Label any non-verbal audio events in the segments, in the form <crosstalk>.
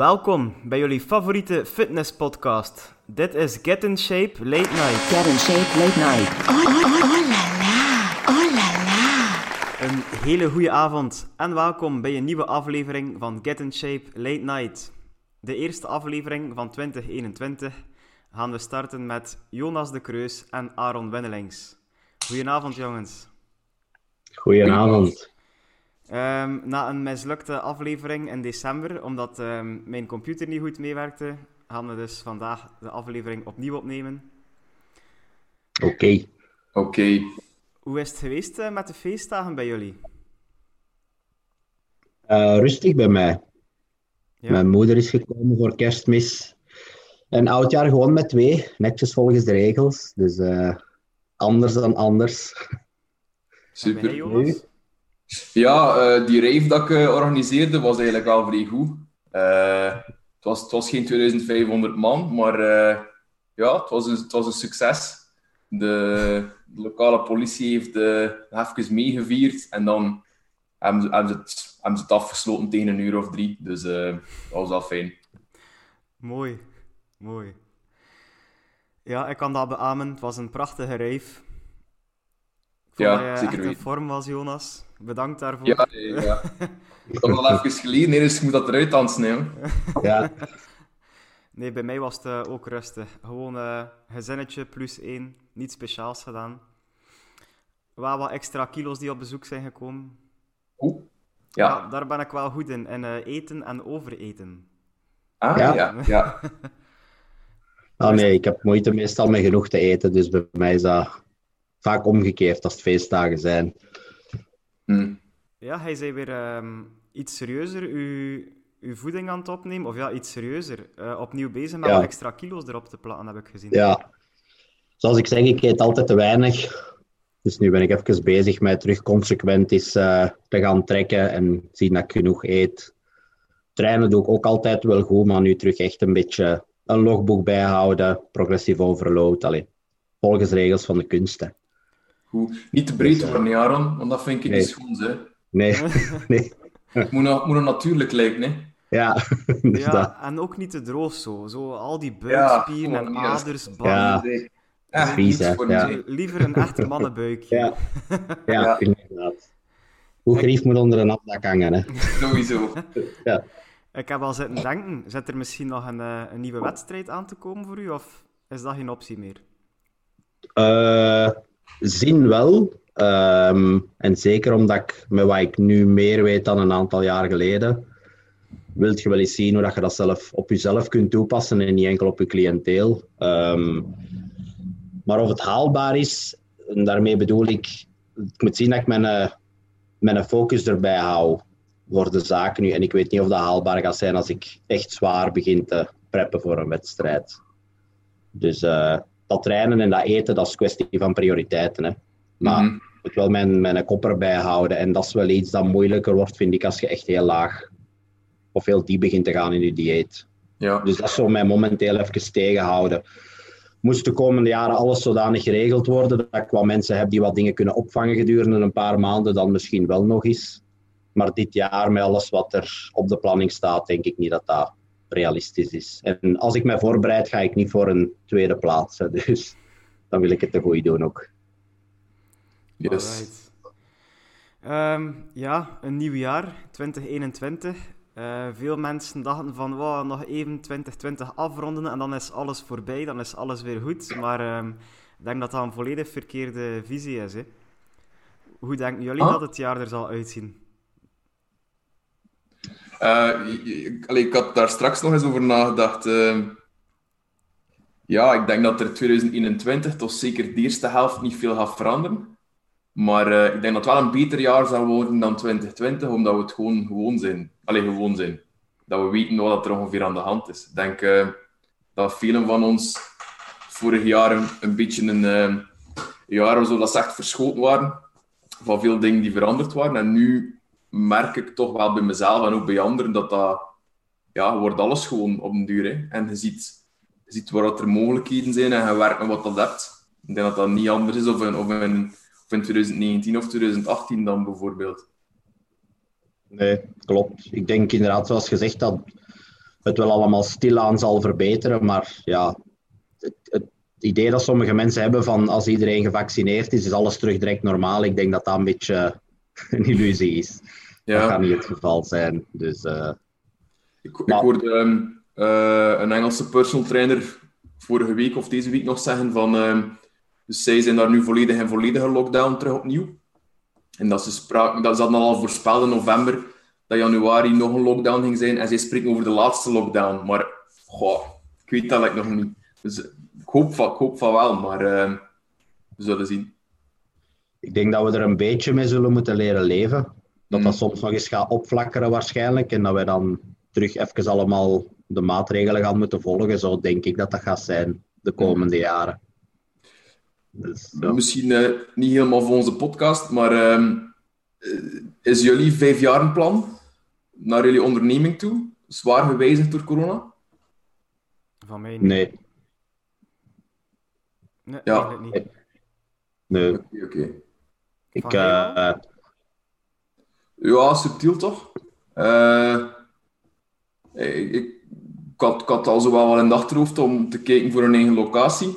Welkom bij jullie favoriete fitnesspodcast. Dit is Get in Shape Late Night. Get in shape late night. Oh, oh, oh, oh la la. Oh la la. Een hele goede avond en welkom bij een nieuwe aflevering van Get in Shape Late Night. De eerste aflevering van 2021 gaan we starten met Jonas de Kreus en Aaron Wennelings. Goedenavond jongens. Goedenavond. Ehm, na een mislukte aflevering in december, omdat ehm, mijn computer niet goed meewerkte, gaan we dus vandaag de aflevering opnieuw opnemen. Oké. Oké. Hoe is het geweest eh, met de feestdagen bij jullie? Eh, rustig bij mij. Ja? Mijn moeder is gekomen voor kerstmis. En oudjaar gewoon met twee, netjes volgens de regels. Dus eh, anders dan anders. Super. Ja, eh, die rave dat ik eh, organiseerde was eigenlijk al vrij goed. Eh, het, was, het was geen 2500 man, maar ja, het was, een, het was een succes. De, de lokale politie heeft even meegevierd en dan hebben ze, hebben, ze het, hebben ze het afgesloten tegen een uur of drie. Dus dat was wel fijn. Mooi, mooi. Ja, ik kan dat beamen. Het was een prachtige rave. Ik vond Ja, dat je zeker echt in vorm was, Jonas. Bedankt daarvoor. Ja, ja, ja. Dat was al even geleden, nee, dus ik moet dat eruit dansen. hè. Ja, <laughs> Nee, bij mij was het eh, ook rustig. Gewoon eh gezinnetje plus één. Niets speciaals gedaan. Wel wat extra kilo's die op bezoek zijn gekomen. Oeh. Ja, Ja. daar ben ik wel goed in. In eh, eten en overeten. Ah, Ja. ja. ja. <laughs> ah, nee, ik heb moeite meestal met genoeg te eten. Dus bij mij is dat vaak omgekeerd als het feestdagen zijn. Hm. Ja, hij zei weer ehm, iets serieuzer uw, uw voeding aan het opnemen. Of ja, iets serieuzer. Eh, opnieuw bezig met Ja. wat extra kilo's erop te plakken, heb ik gezien. Ja, zoals ik zeg, ik eet altijd te weinig. Dus nu ben ik even bezig met terug consequent eens eh, te gaan trekken en zien dat ik genoeg eet. Trainen doe ik ook altijd wel goed, maar nu terug echt een beetje een logboek bijhouden, progressief overload. Allee, volgens regels van de kunsten. Goed. Niet te breed worden, niet, Aaron, want dat vind ik nee. niet schoon. Hè. Nee, <laughs> nee. Het moet, nog natuurlijk lijken. Hè. Ja, <laughs> dus Ja, dat. en ook niet te droog zo. Zo al die Ja, buikspieren en aders, bam. Ja. Echt Vies, niets hè, voor ja. mij. Liever een echt mannenbuikje. Ja, ja, Ja. inderdaad. Hoe grief moet onder een afdak hangen, hè? <laughs> Sowieso. Ja. Ik heb al zitten denken, zit er misschien nog een, eh, een nieuwe wedstrijd aan te komen voor u? Of is dat geen optie meer? Eh, zin wel. Ehm, en zeker omdat ik met wat ik nu meer weet dan een aantal jaar geleden, wilt je wel eens zien hoe dat je dat zelf op jezelf kunt toepassen en niet enkel op je cliënteel. Ehm, maar of het haalbaar is, en daarmee bedoel ik, ik moet zien dat ik mijn, eh, mijn focus erbij hou voor de zaken nu. En ik weet niet of dat haalbaar gaat zijn als ik echt zwaar begin te preppen voor een wedstrijd. Dus eh, dat trainen en dat eten, dat is kwestie van prioriteiten. Hè. Maar Mhm. ik moet wel mijn, mijn kop erbij houden. En dat is wel iets dat moeilijker wordt, vind ik, als je echt heel laag of heel diep begint te gaan in je dieet. Ja. Dus dat zou mij momenteel even tegenhouden. Moest de komende jaren alles zodanig geregeld worden dat ik wat mensen heb die wat dingen kunnen opvangen gedurende een paar maanden, dan misschien wel nog eens. Maar dit jaar, met alles wat er op de planning staat, denk ik niet dat dat realistisch is. En als ik mij voorbereid, ga ik niet voor een tweede plaats. hè. <laughs> Dus dan wil ik het te goed doen ook. Yes. Ehm, ja, een nieuw jaar, 2021. Eh, veel mensen dachten van, wow, nog even 2020 afronden en dan is alles voorbij, dan is alles weer goed. Maar ehm, ik denk dat dat een volledig verkeerde visie is. Hè. Hoe denken jullie Ah. dat het jaar er zal uitzien? Eh, ik, had daar straks nog eens over nagedacht. eh. ja, ik denk dat er 2021 toch zeker de eerste helft niet veel gaat veranderen. Maar eh, ik denk dat het wel een beter jaar zal worden dan 2020, omdat we het gewoon gewoon zijn. Allee, gewoon zijn. Dat we weten wat er ongeveer aan de hand is. Ik denk eh, dat velen van ons vorig jaar een, een beetje een eh, jaar was dat ze echt verschoten waren van veel dingen die veranderd waren. En nu merk ik toch wel bij mezelf en ook bij anderen dat dat... Ja, wordt alles gewoon op een duur. Hè. En je ziet, ziet waar er mogelijkheden zijn en je werkt met wat dat hebt. Ik denk dat dat niet anders is of in, of in, in 2019 of 2018 dan bijvoorbeeld. Nee, klopt. Ik denk inderdaad, zoals gezegd, dat het wel allemaal stilaan zal verbeteren. Maar ja, het, het idee dat sommige mensen hebben van als iedereen gevaccineerd is, is alles terug direct normaal. Ik denk dat dat een beetje een illusie is. Ja. Dat gaat niet het geval zijn. Dus eh, Ik, ik Maar- hoorde ehm, eh, een Engelse personal trainer vorige week of deze week nog zeggen van... ehm, dus zij zijn daar nu volledig in volledige lockdown terug opnieuw. En dat ze, spraken, dat ze hadden al voorspeld in november dat januari nog een lockdown ging zijn. En zij spreken over de laatste lockdown. Maar goh, ik weet dat eigenlijk nog niet. Dus ik hoop van, ik hoop van wel, maar ehm, we zullen zien. ik denk dat we er een beetje mee zullen moeten leren leven. Dat dat Mm. soms nog eens gaat opflakkeren waarschijnlijk. En dat wij dan terug even allemaal de maatregelen gaan moeten volgen. Zo denk ik dat dat gaat zijn de komende jaren. Dus, ja. Misschien eh, niet helemaal voor onze podcast, maar ehm, eh, is jullie vijfjarenplan naar jullie onderneming toe zwaar gewijzigd door corona? Van mij niet. Nee, Nee, Ja. niet. nee. Oké. Ik, eh, Ja, subtiel toch? Eh, ik, ik, had, ik had al zo wel in het achterhoofd om te kijken voor een eigen locatie.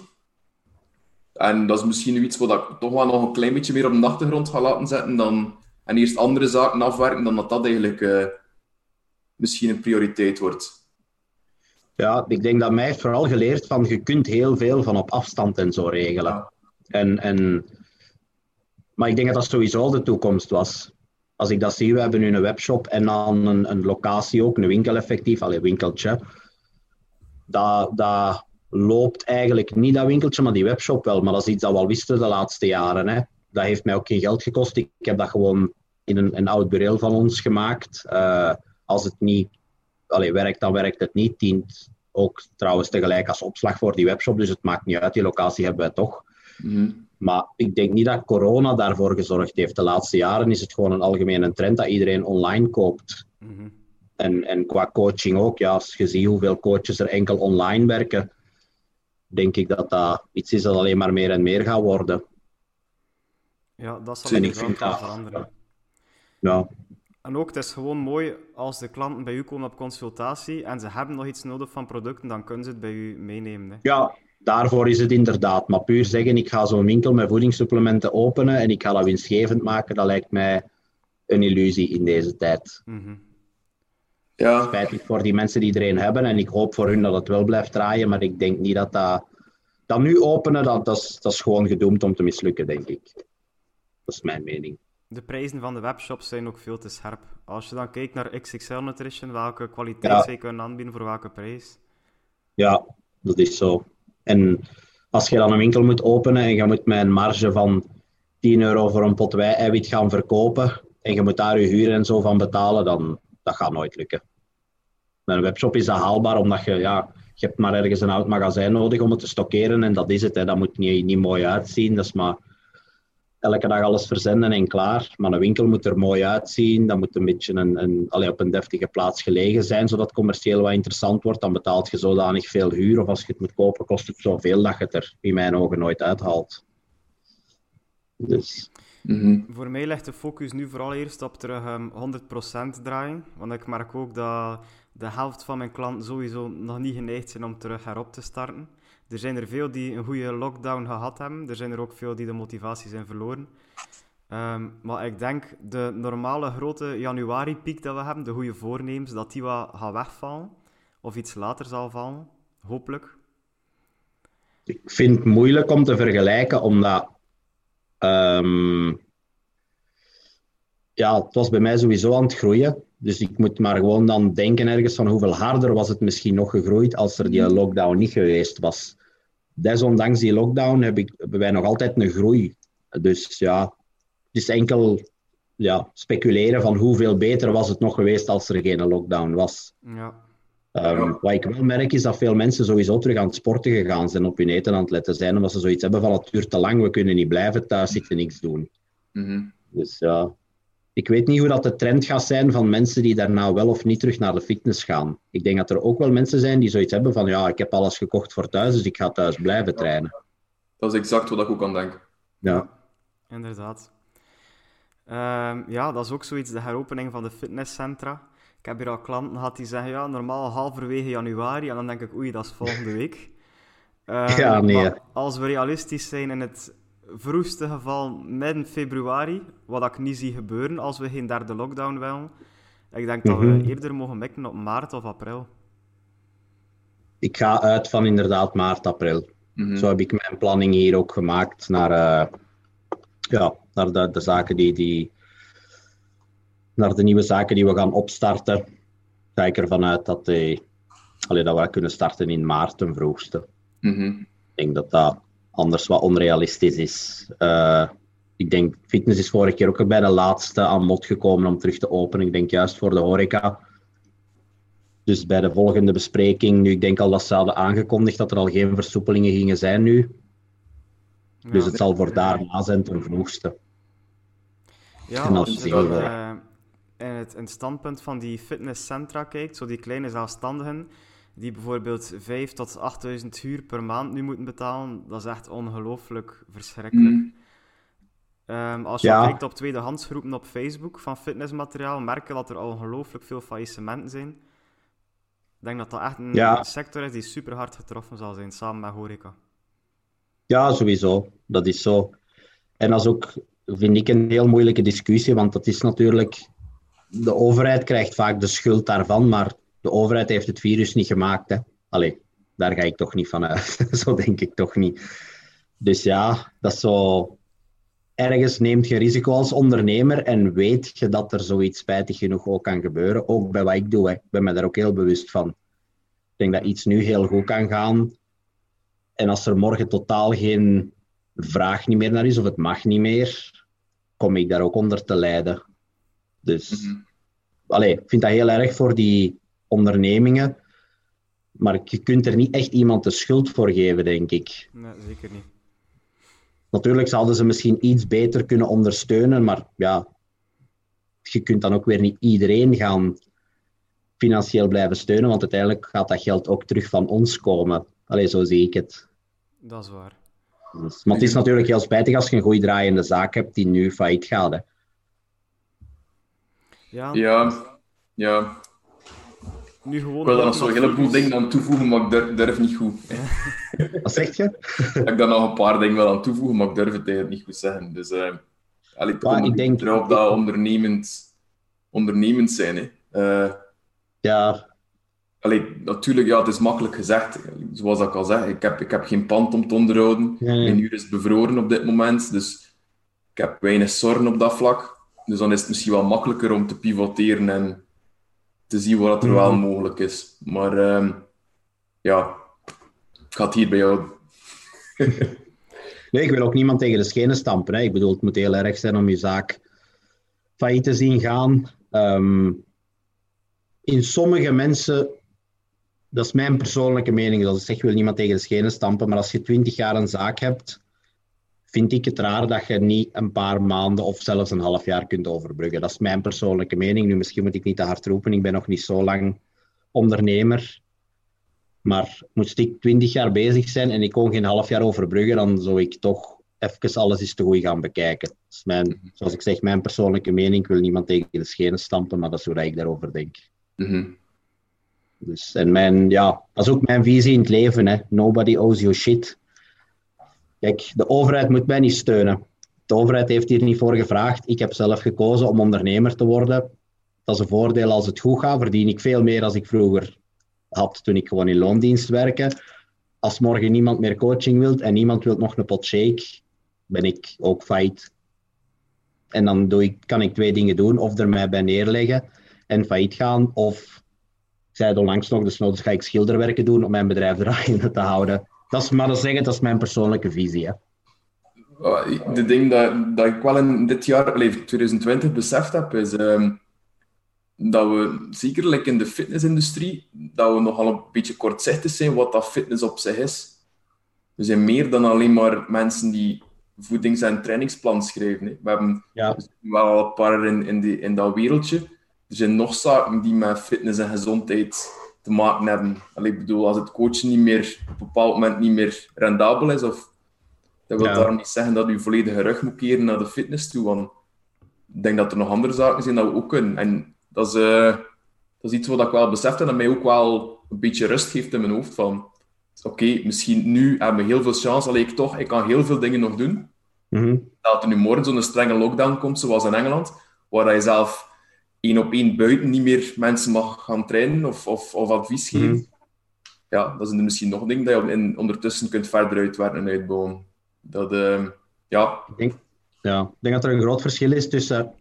En dat is misschien iets wat ik toch wel nog een klein beetje meer op de achtergrond ga laten zetten dan, en eerst andere zaken afwerken, dan dat dat eigenlijk eh, misschien een prioriteit wordt. Ja, ik denk dat mij heeft vooral geleerd van je kunt heel veel van op afstand en zo regelen. Ja. En, en, maar ik denk dat dat sowieso de toekomst was. Als ik dat zie, we hebben nu een webshop en dan een, een locatie ook, een winkel effectief, alleen winkeltje. Dat, dat loopt eigenlijk niet dat winkeltje, maar die webshop wel. Maar dat is iets dat we al wisten de laatste jaren. Hè. Dat heeft mij ook geen geld gekost. Ik heb dat gewoon in een, een oud bureel van ons gemaakt. Eh, als het niet allee, werkt, dan werkt het niet. Dient ook trouwens tegelijk als opslag voor die webshop. Dus het maakt niet uit, die locatie hebben wij toch. Mhm. Maar ik denk niet dat corona daarvoor gezorgd heeft. De laatste jaren is het gewoon een algemene trend dat iedereen online koopt. Mhm. En, en qua coaching ook. Ja, als je ziet hoeveel coaches er enkel online werken, denk ik dat dat iets is dat alleen maar meer en meer gaat worden. Ja, dat zal ik inderdaad dat- veranderen. Ja, En ook, het is gewoon mooi als de klanten bij u komen op consultatie en ze hebben nog iets nodig van producten, dan kunnen ze het bij u meenemen. Hè. ja, daarvoor is het inderdaad. Maar puur zeggen, ik ga zo'n winkel met voedingssupplementen openen en ik ga dat winstgevend maken, dat lijkt mij een illusie in deze tijd. Mhm. Ja, spijtig voor die mensen die er een hebben. En ik hoop voor hun dat het wel blijft draaien. Maar ik denk niet dat dat... Dat nu openen, dat, dat, is, dat is gewoon gedoemd om te mislukken, denk ik. Dat is mijn mening. De prijzen van de webshops zijn ook veel te scherp. Als je dan kijkt naar XXL Nutrition, welke kwaliteit Ja. zij kunnen aanbieden voor welke prijs. Ja, dat is zo. En als je dan een winkel moet openen en je moet met een marge van 10 euro voor een pot wij-eiwit gaan verkopen en je moet daar je huur en zo van betalen, dan dat gaat nooit lukken. Met een webshop is dat haalbaar, omdat je, ja, je hebt maar ergens een oud magazijn nodig om het te stockeren en dat is het. Hè. Dat moet niet, niet mooi uitzien, dat is maar elke dag alles verzenden en klaar. Maar een winkel moet er mooi uitzien, dat moet een beetje een, een, allee, op een deftige plaats gelegen zijn, zodat het commercieel wat interessant wordt. Dan betaalt je zodanig veel huur, of als je het moet kopen, kost het zoveel dat je het er in mijn ogen nooit uithaalt. Dus Mhm. Voor mij ligt de focus nu vooral eerst op terug ehm, 100% draaien. Want ik merk ook dat de helft van mijn klanten sowieso nog niet geneigd zijn om terug herop te starten. Er zijn er veel die een goede lockdown gehad hebben. Er zijn er ook veel die de motivatie zijn verloren. Ehm, maar ik denk de normale grote januari-piek dat we hebben, de goede voornemens, dat die wat gaat wegvallen. Of iets later zal vallen. Hopelijk. ik vind het moeilijk om te vergelijken, omdat ehm, ja, het was bij mij sowieso aan het groeien. Dus ik moet maar gewoon dan denken ergens van hoeveel harder was het misschien nog gegroeid als er die lockdown niet geweest was. Desondanks die lockdown heb ik, hebben wij nog altijd een groei. Dus ja, het is enkel ja, speculeren van hoeveel beter was het nog geweest als er geen lockdown was. Ja. Ehm, Ja. Wat ik wel merk is dat veel mensen sowieso terug aan het sporten gegaan zijn, op hun eten aan het letten zijn, omdat ze zoiets hebben van het duurt te lang, we kunnen niet blijven thuis zitten, niks doen. Mhm. Dus ja, ik weet niet hoe dat de trend gaat zijn van mensen die daarna wel of niet terug naar de fitness gaan. Ik denk dat er ook wel mensen zijn die zoiets hebben van ja, ik heb alles gekocht voor thuis, dus ik ga thuis blijven trainen. Dat is exact wat ik ook aan denk. Ja, Inderdaad. Ehm, ja, dat is ook zoiets, de heropening van de fitnesscentra. Ik heb hier al klanten gehad die zeggen, ja, normaal halverwege januari. En dan denk ik, oei, dat is volgende week. <laughs> Ehm, Ja, nee. maar als we realistisch zijn in het vroegste geval midden februari, wat ik niet zie gebeuren als we geen derde lockdown willen, ik denk dat Mhm. we eerder mogen mikken op maart of april. Ik ga uit van inderdaad maart, april. Mhm. Zo heb ik mijn planning hier ook gemaakt naar, eh, ja, naar de, de zaken die, die. naar de nieuwe zaken die we gaan opstarten. Ga ik ervan uit dat, die, allee, dat we kunnen starten in maart ten vroegste. Mhm. Ik denk dat dat anders wat onrealistisch is. Eh, ik denk, fitness is vorige keer ook bij de laatste aan bod gekomen om terug te openen. Ik denk juist voor de horeca. Dus bij de volgende bespreking, nu ik denk al dat ze hadden aangekondigd dat er al geen versoepelingen gingen zijn nu. Dus het zal voor daarna zijn ten vroegste. Ja, En als dan je dan eh, in, het, in het standpunt van die fitnesscentra kijkt, zo die kleine zelfstandigen, die bijvoorbeeld 5 tot 8000 huur per maand nu moeten betalen, dat is echt ongelooflijk verschrikkelijk. Mhm. Ehm, als je Ja. kijkt op tweedehandsgroepen op Facebook van fitnessmateriaal, merk je dat er al ongelooflijk veel faillissementen zijn. Ik denk dat dat echt een Ja. sector is die super hard getroffen zal zijn, samen met horeca. Ja, sowieso. Dat is zo. En dat is ook, vind ik, een heel moeilijke discussie, want dat is natuurlijk... De overheid krijgt vaak de schuld daarvan, maar de overheid heeft het virus niet gemaakt. Hè. Allee, daar ga ik toch niet van uit. <laughs> zo denk ik toch niet. Dus ja, dat is zo... Ergens neemt je risico als ondernemer en weet je dat er zoiets spijtig genoeg ook kan gebeuren. Ook bij wat ik doe. Hè. Ik ben me daar ook heel bewust van. Ik denk dat iets nu heel goed kan gaan. En als er morgen totaal geen vraag niet meer naar is, of het mag niet meer, kom ik daar ook onder te lijden. Dus, Mhm. allee, ik vind dat heel erg voor die ondernemingen. Maar je kunt er niet echt iemand de schuld voor geven, denk ik. Nee, zeker niet. Natuurlijk zouden ze misschien iets beter kunnen ondersteunen, maar ja, je kunt dan ook weer niet iedereen gaan financieel blijven steunen, want uiteindelijk gaat dat geld ook terug van ons komen. Allee, zo zie ik het. Dat is waar. Dus, maar het is natuurlijk heel spijtig als je een goed draaiende zaak hebt die nu failliet gaat. Hè. Ja, Ja, ja. Nu gewoon... Ik wil daar nog zo'n dat heleboel dingen aan toevoegen, maar ik durf, durf niet goed. <laughs> Wat zeg je? Ik heb daar nog een paar dingen wel aan toevoegen, maar ik durf het eigenlijk niet goed zeggen. Dus eh allee, Ja, ik denk- erop dat ondernemend, ondernemend zijn. Hè. Eh, Ja, allee, natuurlijk, ja, het is makkelijk gezegd. Zoals ik al zeg, ik heb, ik heb geen pand om te onderhouden. Nee, nee. Mijn huur is bevroren op dit moment, dus ik heb weinig zorgen op dat vlak. Dus dan is het misschien wel makkelijker om te pivoteren en te zien wat er wel Mhm. mogelijk is. Maar ehm, ja, ik ga het hier bij jou <laughs> nee, ik wil ook niemand tegen de schenen stampen. Hè. Ik bedoel, het moet heel erg zijn om je zaak failliet te zien gaan. Ehm, in sommige mensen, dat is mijn persoonlijke mening, dat ik zeg, ik wil niemand tegen de schenen stampen, maar als je twintig jaar een zaak hebt, vind ik het raar dat je niet een paar maanden of zelfs een half jaar kunt overbruggen. Dat is mijn persoonlijke mening. Nu, misschien moet ik niet te hard roepen, ik ben nog niet zo lang ondernemer. Maar moest ik twintig jaar bezig zijn en ik kon geen half jaar overbruggen, dan zou ik toch even alles eens te goed gaan bekijken. Dat is mijn, zoals ik zeg, mijn persoonlijke mening. Ik wil niemand tegen de schenen stampen, maar dat is hoe ik daarover denk. Mhm. Dus, en mijn, ja, dat is ook mijn visie in het leven. Hè. Nobody owes you shit. Kijk, de overheid moet mij niet steunen. De overheid heeft hier niet voor gevraagd. Ik heb zelf gekozen om ondernemer te worden. Dat is een voordeel als het goed gaat. Verdien ik veel meer dan ik vroeger had toen ik gewoon in loondienst werkte. Als morgen niemand meer coaching wilt en niemand wil nog een pot shake, ben ik ook failliet. En dan doe ik, kan ik twee dingen doen. Of er mij bij neerleggen en failliet gaan. Of ik zei onlangs nog, dus ga ik schilderwerken doen om mijn bedrijf draaiende te houden. Dat is maar zeggen, dat is mijn persoonlijke visie. Hè. Uh, De ding dat, dat ik wel in dit jaar, allee, 2020, beseft heb, is ehm, dat we, zeker like in de fitnessindustrie, dat we nogal een beetje kortzichtig zijn wat dat fitness op zich is. We zijn meer dan alleen maar mensen die voedings- en trainingsplan schrijven. Hè. We hebben Ja. wel al een paar in, in, die, in dat wereldje. Er zijn nog zaken die met fitness en gezondheid te maken hebben. Allee, ik bedoel, als het coachen niet meer, op een bepaald moment niet meer rendabel is, of dat wil Ja. daarom niet zeggen dat u volledige rug moet keren naar de fitness toe. Want ik denk dat er nog andere zaken zijn dat we ook kunnen. En dat is, eh, dat is iets wat ik wel besef en dat mij ook wel een beetje rust geeft in mijn hoofd. Van, oké, misschien nu hebben we heel veel chance, alleen ik toch, ik kan heel veel dingen nog doen. Mhm. Dat er nu morgen zo'n strenge lockdown komt, zoals in Engeland, waar je zelf één op één buiten niet meer mensen mag gaan trainen of, of, of advies geven. Mhm. Ja, dat er misschien nog dingen dat je in, ondertussen kunt verder uitwerken en uitbouwen. Dat, ehm, ja, Ik denk, ja, ik denk dat er een groot verschil is tussen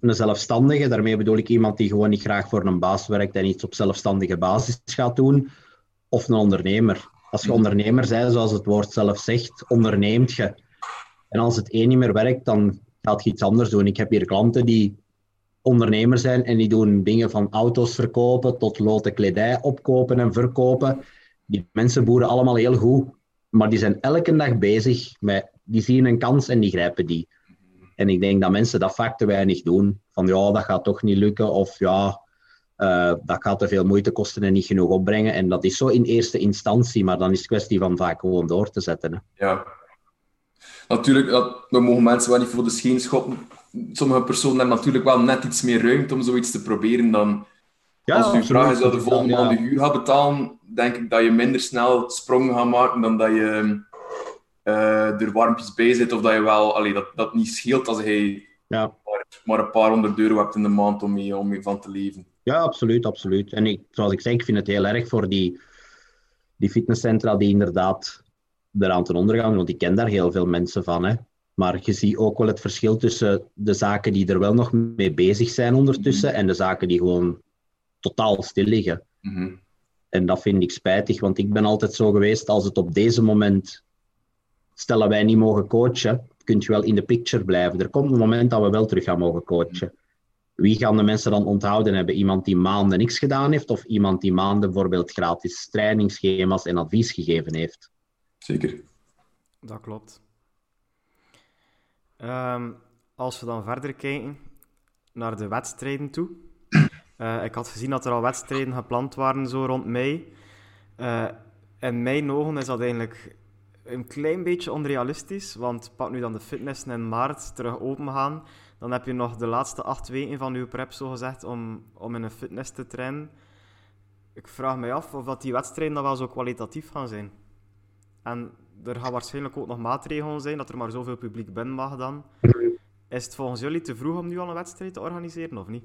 een zelfstandige, daarmee bedoel ik iemand die gewoon niet graag voor een baas werkt en iets op zelfstandige basis gaat doen, of een ondernemer. Als je ondernemer bent, zoals het woord zelf zegt, onderneemt je. En als het één niet meer werkt, dan gaat je iets anders doen. Ik heb hier klanten die ondernemer zijn en die doen dingen van auto's verkopen tot lote kledij opkopen en verkopen. Die mensen boeren allemaal heel goed, maar die zijn elke dag bezig met, die zien een kans en die grijpen die. En ik denk dat mensen dat vaak te weinig doen. Van ja, dat gaat toch niet lukken, of ja, eh, dat gaat te veel moeite kosten en niet genoeg opbrengen. En dat is zo in eerste instantie, maar dan is het kwestie van vaak gewoon door te zetten. Hè. Ja. Natuurlijk, dat, we mogen mensen wel niet voor de scheen schoppen. Sommige personen hebben natuurlijk wel net iets meer ruimte om zoiets te proberen dan... Ja, als je vraag is dat de volgende maand de huur gaat betalen, denk ik dat je minder snel sprongen gaat maken dan dat je eh, er warmpjes bij zit. Of dat je wel... Allee, dat, dat niet scheelt als je Ja. maar, maar een paar honderd euro hebt in de maand om mee, om mee van te leven. Ja, absoluut, absoluut. En ik, zoals ik zei, ik vind het heel erg voor die, die fitnesscentra die inderdaad eraan ten onder gaan, want ik ken daar heel veel mensen van. Hè. Maar je ziet ook wel het verschil tussen de zaken die er wel nog mee bezig zijn ondertussen en de zaken die gewoon totaal stil liggen. Mhm. En dat vind ik spijtig, want ik ben altijd zo geweest, als het op deze moment, stellen wij niet mogen coachen, kun je wel in de picture blijven. Er komt een moment dat we wel terug gaan mogen coachen. Wie gaan de mensen dan onthouden hebben? Iemand die maanden niks gedaan heeft, of iemand die maanden bijvoorbeeld gratis trainingsschema's en advies gegeven heeft? Zeker. Dat klopt. Ehm, als we dan verder kijken naar de wedstrijden toe. <clears throat> Eh, ik had gezien dat er al wedstrijden gepland waren zo rond mei. Eh, in mijn ogen is dat eigenlijk een klein beetje onrealistisch. Want pak nu dan de fitnessen in maart terug open gaan. Dan heb je nog de laatste acht weken van je prep zo gezegd om, om in een fitness te trainen. Ik vraag me af of dat die wedstrijden dan wel zo kwalitatief gaan zijn. En er gaan waarschijnlijk ook nog maatregelen zijn, dat er maar zoveel publiek binnen mag dan. Is het volgens jullie te vroeg om nu al een wedstrijd te organiseren, of niet?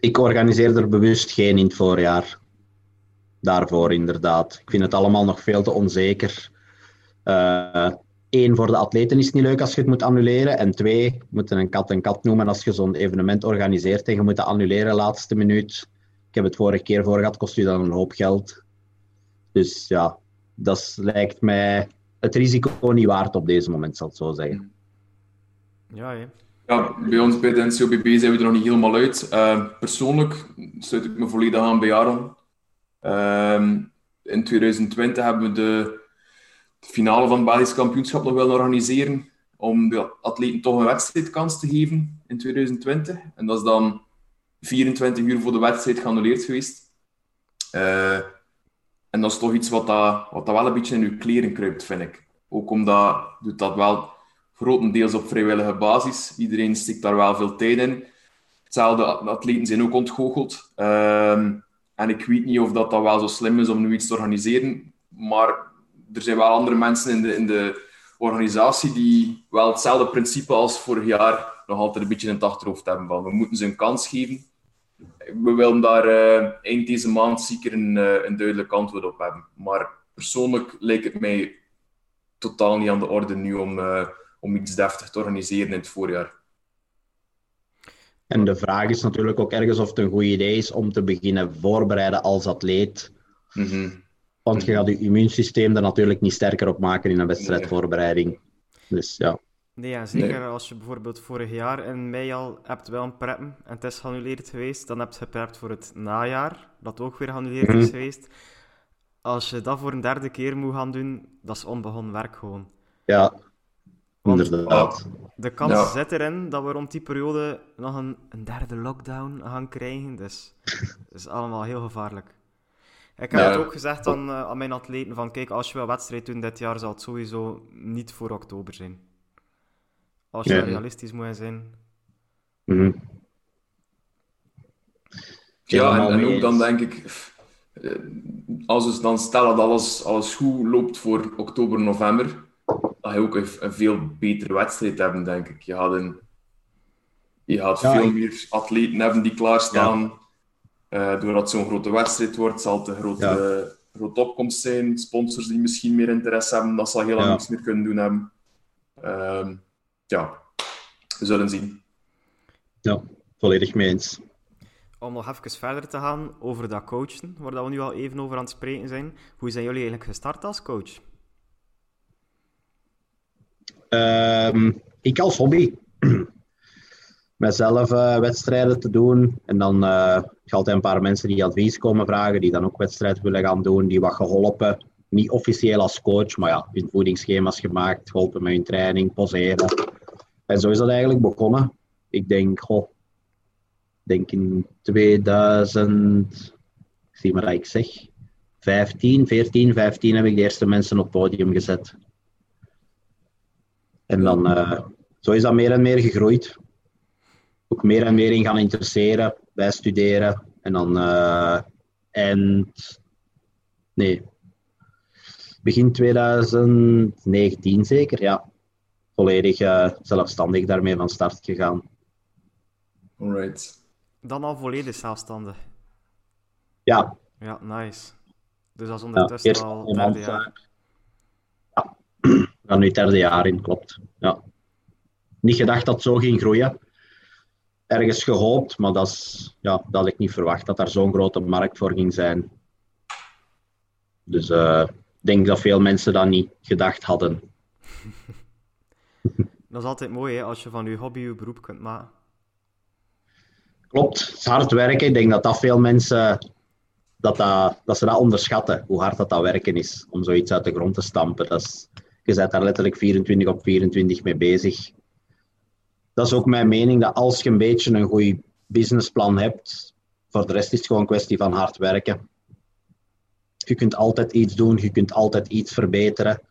Ik organiseer er bewust geen in het voorjaar. Daarvoor inderdaad. Ik vind het allemaal nog veel te onzeker. Eén, voor de atleten is het niet leuk als je het moet annuleren. En twee, je moet een kat een kat noemen als je zo'n evenement organiseert en je moet het annuleren laatste minuut. Ik heb het vorige keer voor gehad, kost u dan een hoop geld. Dus ja, dat lijkt mij het risico niet waard op deze moment, zal ik het zo zeggen. Ja, hè. Ja, bij ons bij de NCOBB zijn we er nog niet helemaal uit. Eh, persoonlijk sluit ik me volledig aan bij Aaron. Ehm, in 2020 hebben we de finale van het Belgisch kampioenschap nog willen organiseren. Om de atleten toch een wedstrijdkans te geven in 2020. En dat is dan 24 uur voor de wedstrijd geannuleerd geweest. Eh, en dat is toch iets wat, dat, wat dat wel een beetje in uw kleren kruipt, vind ik. Ook omdat doet dat wel grotendeels op vrijwillige basis. Iedereen stikt daar wel veel tijd in. Hetzelfde, de atleten zijn ook ontgoocheld. Ehm, en ik weet niet of dat, dat wel zo slim is om nu iets te organiseren. Maar er zijn wel andere mensen in de, in de organisatie die wel hetzelfde principe als vorig jaar nog altijd een beetje in het achterhoofd hebben. Van, we moeten ze een kans geven. We willen daar eh, eind deze maand zeker een, eh, een duidelijk antwoord op hebben. Maar persoonlijk lijkt het mij totaal niet aan de orde nu om, eh, om iets deftig te organiseren in het voorjaar. En de vraag is natuurlijk ook ergens of het een goed idee is om te beginnen voorbereiden als atleet. Mhm. Want je gaat je immuunsysteem er natuurlijk niet sterker op maken in een wedstrijdvoorbereiding. Dus ja. Nee, en zeker Nee. als je bijvoorbeeld vorig jaar in mei al hebt wel een preppen en het is geannuleerd geweest, dan heb je geprept voor het najaar, dat ook weer geannuleerd is Mhm. geweest. Als je dat voor een derde keer moet gaan doen, dat is onbegonnen werk gewoon. Ja, Want- inderdaad. De kans Ja. zit erin dat we rond die periode nog een, een derde lockdown gaan krijgen. Dus dat is allemaal heel gevaarlijk. Ik heb Ja. het ook gezegd aan, eh, aan mijn atleten van kijk, als je wel wedstrijd doen dit jaar, zal het sowieso niet voor oktober zijn. Als je Ja. realistisch moet zijn. Mhm. Ja, en, ook dan denk ik, eh, als we dan stellen dat alles, alles goed loopt voor oktober, november, dat je ook een, een veel betere wedstrijd hebben, denk ik. Je gaat, een, je gaat Ja, veel ik- meer atleten hebben die klaarstaan. Eh, doordat het zo'n grote wedstrijd wordt, zal het een grote, Ja. grote opkomst zijn. Sponsors die misschien meer interesse hebben, dat zal heel lang Ja. niks meer kunnen doen hebben. Ehm, ja, we zullen zien. Ja, volledig mee eens. Om nog even verder te gaan over dat coachen, waar dat we nu al even over aan het spreken zijn. Hoe zijn jullie eigenlijk gestart als coach? Ehm, ik als hobby. <clears throat> Mezelf eh, wedstrijden te doen. En dan eh ik altijd een paar mensen die advies komen vragen, die dan ook wedstrijden willen gaan doen, die wat geholpen. Niet officieel als coach, maar ja, hun voedingsschema's gemaakt, geholpen met hun training, poseren. En zo is dat eigenlijk begonnen. Ik denk, goh, denk in 2000, ik zie maar dat ik zeg, 15, 14, 15 heb ik de eerste mensen op het podium gezet. En dan, eh, zo is dat meer en meer gegroeid. Ook meer en meer in gaan interesseren, bij studeren. En dan eh eind, nee, begin 2019 zeker, ja. Volledig eh, zelfstandig daarmee van start gegaan. Alright. Dan al volledig zelfstandig. Ja, Ja, nice. Dus dat is ondertussen eerst al derde jaar. eh, ja, <clears throat> gaan nu het derde jaar in, klopt. Ja. Niet gedacht dat het zo ging groeien. Ergens gehoopt, maar dat, is, ja, dat had ik niet verwacht dat daar zo'n grote markt voor ging zijn. Dus eh, ik denk dat veel mensen dat niet gedacht hadden. <laughs> Dat is altijd mooi hè, als je van je hobby je beroep kunt maken. Klopt, hard werken. Ik denk dat dat veel mensen dat, dat, ze dat onderschatten, hoe hard dat, dat werken is om zoiets uit de grond te stampen. Dat je bent daar letterlijk 24 op 24 mee bezig. Dat is ook mijn mening, dat als je een beetje een goed businessplan hebt, voor de rest is het gewoon een kwestie van hard werken. Je kunt altijd iets doen, je kunt altijd iets verbeteren.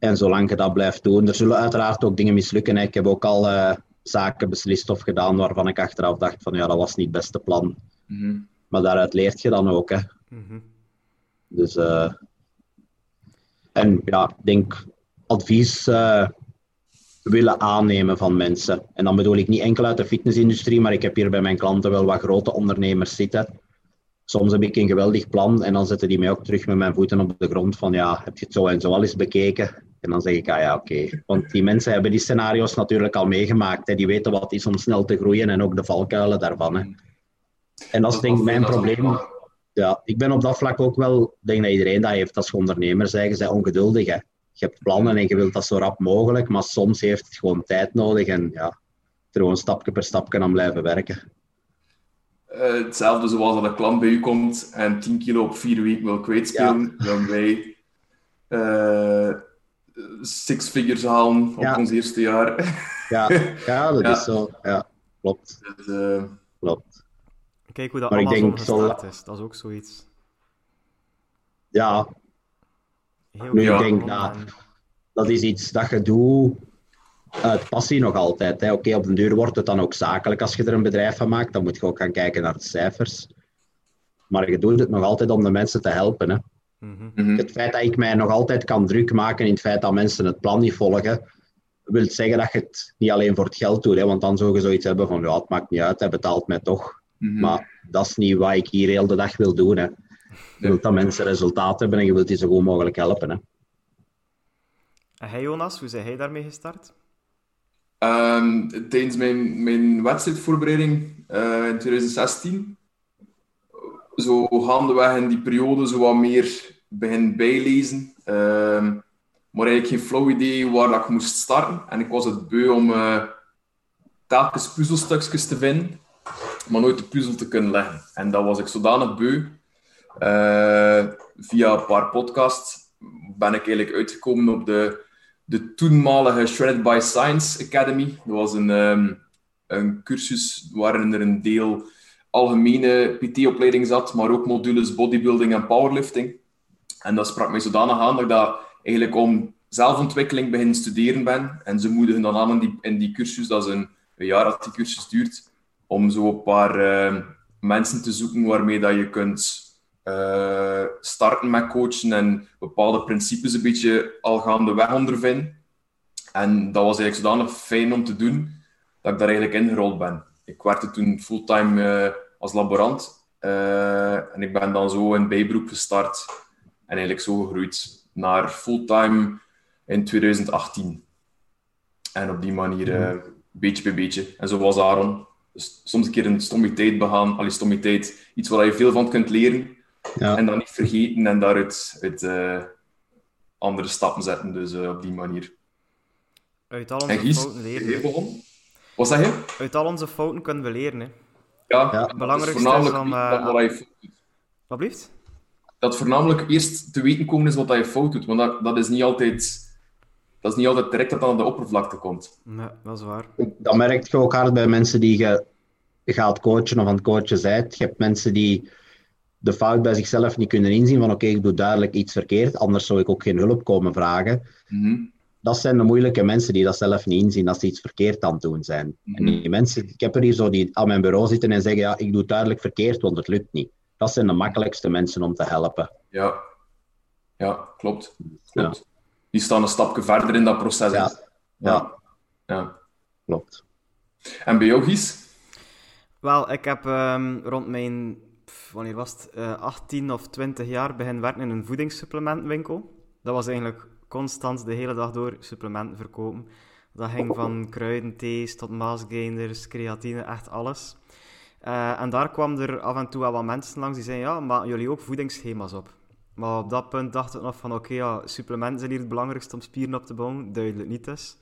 En zolang je dat blijft doen, er zullen uiteraard ook dingen mislukken. hè. Ik heb ook al eh, zaken beslist of gedaan waarvan ik achteraf dacht van ja, dat was niet het beste plan. Mhm. Maar daaruit leert je dan ook. Hè. Mhm. Dus, eh, en ja, ik denk advies eh, willen aannemen van mensen. En dan bedoel ik niet enkel uit de fitnessindustrie, maar ik heb hier bij mijn klanten wel wat grote ondernemers zitten. Soms heb ik een geweldig plan en dan zetten die mij ook terug met mijn voeten op de grond van ja, heb je het zo en zo al eens bekeken? En dan zeg ik, ah ja, oké. Want die mensen hebben die scenario's natuurlijk al meegemaakt. Hè. Die weten wat is om snel te groeien en ook de valkuilen daarvan. Hè. En dat is denk ik mijn probleem. Ja, ik ben op dat vlak ook wel, ik denk dat iedereen dat heeft als ondernemer je bent ongeduldig. Hè. Je hebt plannen en je wilt dat zo rap mogelijk, maar soms heeft het gewoon tijd nodig en ja, er gewoon stapje per stapje aan blijven werken. Eh, hetzelfde zoals dat een klant bij u komt en 10 kilo op 4 weken wil kwijtspelen, dan wij eh, six figures halen op Ja. ons eerste jaar. Ja, ja <laughs> dat Ja. is zo. Ja, klopt, Dus, eh, klopt. Kijk hoe dat Maar ik Amazon gestart is. Dat is ook zoiets. Ja, Heel Nu, ik denk dat- dat is iets dat je doet uit passie nog altijd. hè. Oké, op den duur wordt het dan ook zakelijk als je er een bedrijf van maakt. Dan moet je ook gaan kijken naar de cijfers. Maar je doet het nog altijd om de mensen te helpen. Hè. Mhm. Het feit dat ik mij nog altijd kan druk maken in het feit dat mensen het plan niet volgen, wil zeggen dat je het niet alleen voor het geld doet. Hè, want dan zou je zoiets hebben van, ja, het maakt niet uit, hij betaalt mij toch. Mhm. Maar dat is niet wat ik hier heel de dag wil doen. Hè. Je wilt dat mensen resultaat hebben en je wilt die zo goed mogelijk helpen. Hè. En hij, Jonas, hoe zijn hij daarmee gestart? Ehm, tijdens mijn, mijn wedstrijdvoorbereiding eh, in 2016, zo gaandeweg in die periode zo wat meer begin bijlezen. Ehm, maar eigenlijk geen flauw idee waar ik moest starten. En ik was het beu om eh, telkens puzzelstukjes te vinden, maar nooit de puzzel te kunnen leggen. En dat was ik zodanig beu. Eh, via een paar podcasts ben ik eigenlijk uitgekomen op de de toenmalige Shredded by Science Academy. Dat was een, ehm, een cursus waarin er een deel algemene PT-opleiding zat, maar ook modules bodybuilding en powerlifting. En dat sprak mij zodanig aan dat ik eigenlijk om zelfontwikkeling begin studeren ben. En ze moedigen dan aan in die, in die cursus, dat is een, jaar dat die cursus duurt, om zo een paar ehm, mensen te zoeken waarmee dat je kunt eh, starten met coachen en bepaalde principes een beetje al gaandeweg ondervinden. En dat was eigenlijk zodanig fijn om te doen, dat ik daar eigenlijk ingerold ben. Ik werkte toen fulltime eh, als laborant. eh, en ik ben dan zo in bijberoep gestart. En eigenlijk zo gegroeid naar fulltime in 2018. En op die manier, eh, beetje bij beetje. En zo was Aaron. Dus soms een keer een stommiteit begaan. Allee, stommiteit. Iets waar je veel van kunt leren. Ja. En dan niet vergeten en daaruit uit, eh, andere stappen zetten. Dus eh, op die manier. Uit al En onze Gies, fouten leren. Wat zeg je? Uit al onze fouten kunnen we leren. Hè. Ja, Ja. dat Belangrijkste is voornamelijk is om, eh, wat je fout doet. Wat blieft? Dat voornamelijk eerst te weten komen is wat je fout doet. Want dat, dat is niet altijd... Dat is niet altijd direct dat aan de oppervlakte komt. Nee, dat is waar. Dat merk je ook hard bij mensen die je gaat coachen of aan het coachen bent. Je hebt mensen die de fout bij zichzelf niet kunnen inzien van oké, ik doe duidelijk iets verkeerd, anders zou ik ook geen hulp komen vragen. Mhm. Dat zijn de moeilijke mensen die dat zelf niet inzien als ze iets verkeerd aan het doen zijn. En die mensen, ik heb er hier zo die aan mijn bureau zitten en zeggen ja, ik doe duidelijk verkeerd, want het lukt niet. Dat zijn de makkelijkste mensen om te helpen. Ja. Ja, klopt. klopt. Die staan een stapje verder in dat proces. Ja. Ja, ja. klopt. En bij jou, Gies? Wel, ik heb ehm, rond mijn, pff, wanneer was het, Eh, 18 of 20 jaar begin werken in een voedingssupplementenwinkel. Dat was eigenlijk constant de hele dag door supplementen verkopen. Dat ging van kruidenthees tot maasgainers, creatine, echt alles. Eh, en daar kwam er af en toe wel wat mensen langs die zeiden, ja, maar jullie ook voedingsschema's op. Maar op dat punt dacht ik nog van, oké, ja, supplementen zijn hier het belangrijkste om spieren op te bouwen. Duidelijk niet dus.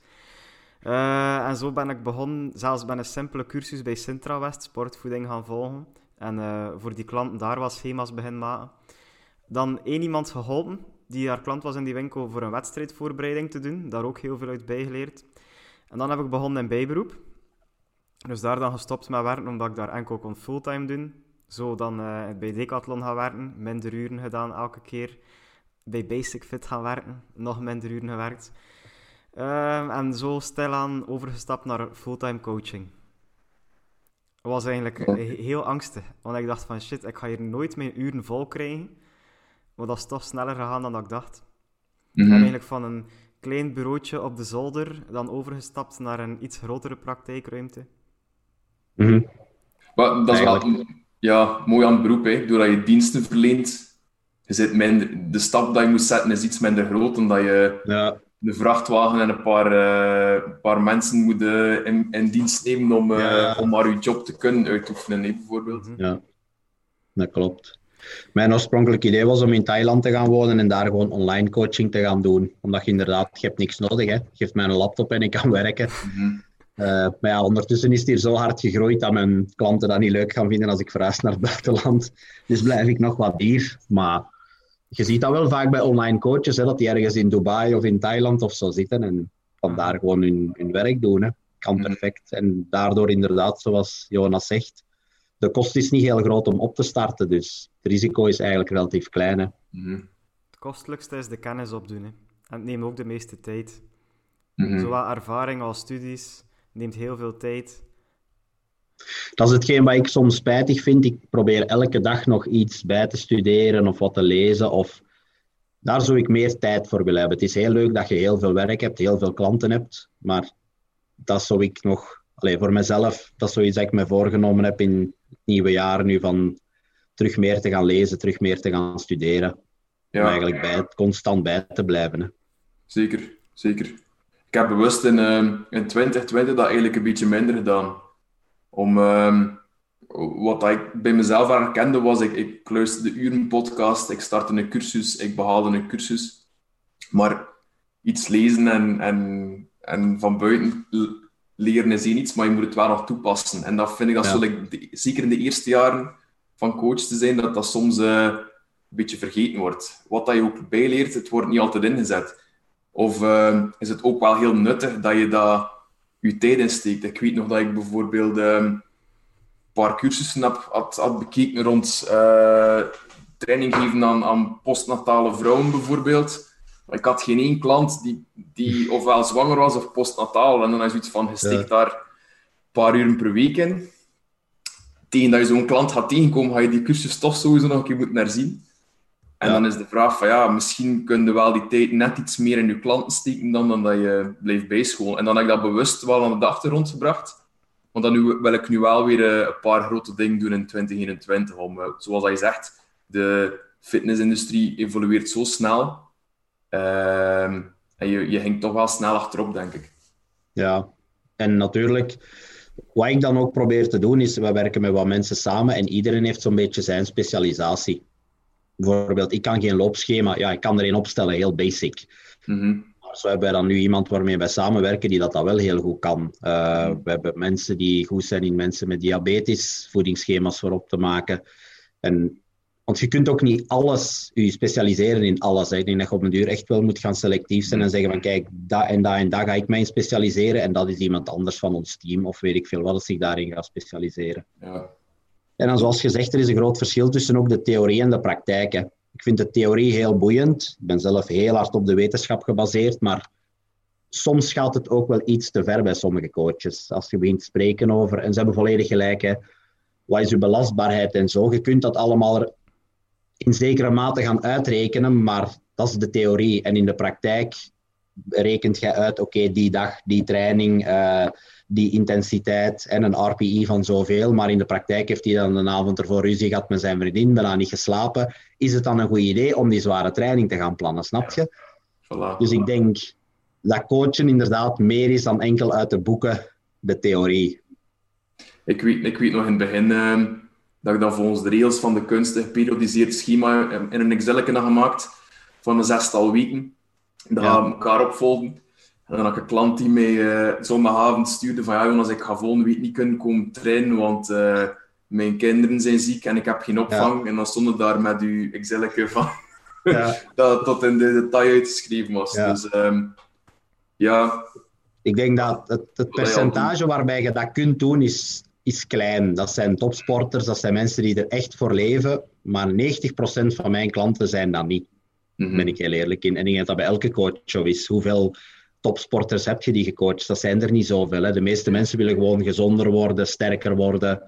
Eh, en zo ben ik begonnen, zelfs bij een simpele cursus bij Sintra West, sportvoeding gaan volgen. En eh, voor die klanten daar wat schema's beginnen maken. Dan één iemand geholpen, die haar klant was in die winkel voor een wedstrijdvoorbereiding te doen. Daar ook heel veel uit bijgeleerd. En dan heb ik begonnen in bijberoep. Dus daar dan gestopt met werken, omdat ik daar enkel kon fulltime doen. Zo dan eh, bij Decathlon gaan werken, minder uren gedaan elke keer. Bij Basic Fit gaan werken, nog minder uren gewerkt. Ehm, en zo stilaan overgestapt naar fulltime coaching. Was eigenlijk he- heel angstig, want ik dacht van shit, ik ga hier nooit mijn uren vol krijgen. Maar dat is toch sneller gegaan dan dat ik dacht. Ik ben eigenlijk van een klein bureautje op de zolder dan overgestapt naar een iets grotere praktijkruimte. Mhm. Maar dat is wel ja, mooi aan het beroep, hè. doordat je diensten verleent. Je zit minder, de stap dat je moet zetten is iets minder groot dan dat je Ja, een vrachtwagen en een paar, eh, een paar mensen moet in, in dienst nemen om, eh, Ja. om maar je job te kunnen uitoefenen, hè, bijvoorbeeld. ja, dat klopt. Mijn oorspronkelijk idee was om in Thailand te gaan wonen en daar gewoon online coaching te gaan doen. Omdat je inderdaad, je hebt niks nodig. Hè. Geef mij een laptop en ik kan werken. Mhm. Eh, maar ja, ondertussen is het hier zo hard gegroeid dat mijn klanten dat niet leuk gaan vinden als ik verhuis naar het buitenland. Dus blijf ik nog wat hier. Maar je ziet dat wel vaak bij online coaches, hè, dat die ergens in Dubai of in Thailand of zo zitten en vandaar gewoon hun, hun werk doen. Hè. Kan Mhm. perfect. En daardoor inderdaad, zoals Jonas zegt, de kost is niet heel groot om op te starten. Dus het risico is eigenlijk relatief klein. Hè. Mhm. Het kostelijkste is de kennis opdoen. Hè. En het neemt ook de meeste tijd. Mhm. Zowel ervaring als studies neemt heel veel tijd. Dat is hetgeen wat ik soms spijtig vind. Ik probeer elke dag nog iets bij te studeren of wat te lezen. Of daar zou ik meer tijd voor willen hebben. Het is heel leuk dat je heel veel werk hebt, heel veel klanten hebt. Maar dat zou ik nog, allee, voor mezelf, dat is zoiets dat ik me voorgenomen heb in nieuwe jaar nu. Van terug meer te gaan lezen, terug meer te gaan studeren. Om Ja. eigenlijk bij, constant bij te blijven. Hè. Zeker, zeker. Ik heb bewust in, ehm, in 2020 dat eigenlijk een beetje minder gedaan. Om, ehm, wat ik bij mezelf herkende was, ik, ik luisterde uren podcast, ik startte een cursus, ik behaalde een cursus. Maar iets lezen en, en, en van buiten leren is één iets, maar je moet het wel nog toepassen. En dat vind ik, dat Ja. zo, like, de- zeker in de eerste jaren van coach te zijn, dat dat soms eh, een beetje vergeten wordt. Wat dat je ook bijleert, het wordt niet altijd ingezet. Of eh, is het ook wel heel nuttig dat je daar je tijd in steekt? Ik weet nog dat ik bijvoorbeeld eh, een paar cursussen heb, had, had bekeken rond eh, training geven aan, aan postnatale vrouwen bijvoorbeeld. Ik had geen één klant die, die <laughs> ofwel zwanger was of postnataal. En dan is iets van, je steekt Ja. daar een paar uur per week in. tegen dat je zo'n klant gaat tegenkomen, ga je die cursus toch sowieso nog een keer moeten herzien. En Ja. dan is de vraag van ja, misschien kun je wel die tijd net iets meer in je klanten steken dan, dan dat je blijft bijscholen. En dan heb ik dat bewust wel aan de achtergrond gebracht. Want dan nu, wil ik nu wel weer eh, een paar grote dingen doen in 2021. Om, eh, zoals je zegt, de fitnessindustrie evolueert zo snel. Ehm, en je, je hinkt toch wel snel achterop, denk ik. Ja, en natuurlijk, wat ik dan ook probeer te doen, is we werken met wat mensen samen en iedereen heeft zo'n beetje zijn specialisatie. Bijvoorbeeld, ik kan geen loopschema, ja, ik kan er een opstellen, heel basic. Mhm. Maar zo hebben wij dan nu iemand waarmee wij samenwerken die dat, dat wel heel goed kan. Eh, we hebben mensen die goed zijn in mensen met diabetes, voedingsschema's voor op te maken. En, want je kunt ook niet alles, je specialiseren in alles. Hè. Ik denk dat je op een duur echt wel moet gaan selectief zijn en zeggen van kijk, dat en dat en dat ga ik mij in specialiseren en dat is iemand anders van ons team of weet ik veel wat dat zich daarin gaat specialiseren. Ja. En dan zoals gezegd, er is een groot verschil tussen ook de theorie en de praktijk. hè. Ik vind de theorie heel boeiend. Ik ben zelf heel hard op de wetenschap gebaseerd, maar soms gaat het ook wel iets te ver bij sommige coaches. Als je begint te spreken over, en ze hebben volledig gelijk, hè, wat is je belastbaarheid en zo. Je kunt dat allemaal in zekere mate gaan uitrekenen, maar dat is de theorie. En in de praktijk rekent je uit, oké, die dag, die training, eh, die intensiteit en een RPI van zoveel, maar in de praktijk heeft hij dan een avond ervoor ruzie gehad met zijn vriendin, bijna niet geslapen. Is het dan een goed idee om die zware training te gaan plannen, snap je? Voilà. Dus ik denk dat coachen inderdaad meer is dan enkel uit de boeken de theorie. Ik weet, ik weet nog in het begin ehm, dat ik dan volgens de regels van de kunst een geperiodiseerd schema in een Excel had gemaakt van een zestal weken. Dat Ja. gaan we elkaar opvolgen. En dan had ik een klant die mij eh zondagavond stuurde van ja Jonas, ik ga volgende week niet kunnen komen trainen, want eh, mijn kinderen zijn ziek en ik heb geen opvang. En dan stond het daar met uw Excel van Ja. <laughs> dat tot in de detail uitgeschreven was. Dus ehm, ja, Ik denk dat het, het percentage waarbij je dat kunt doen is, is klein. Dat zijn topsporters, dat zijn mensen die er echt voor leven. Maar 90% van mijn klanten zijn dat niet. mhm. Ben ik heel eerlijk in. En ik denk dat dat bij elke coach zo is. Hoeveel topsporters heb je die gecoacht? Dat zijn er niet zoveel. Hè. De meeste mensen willen gewoon gezonder worden, sterker worden,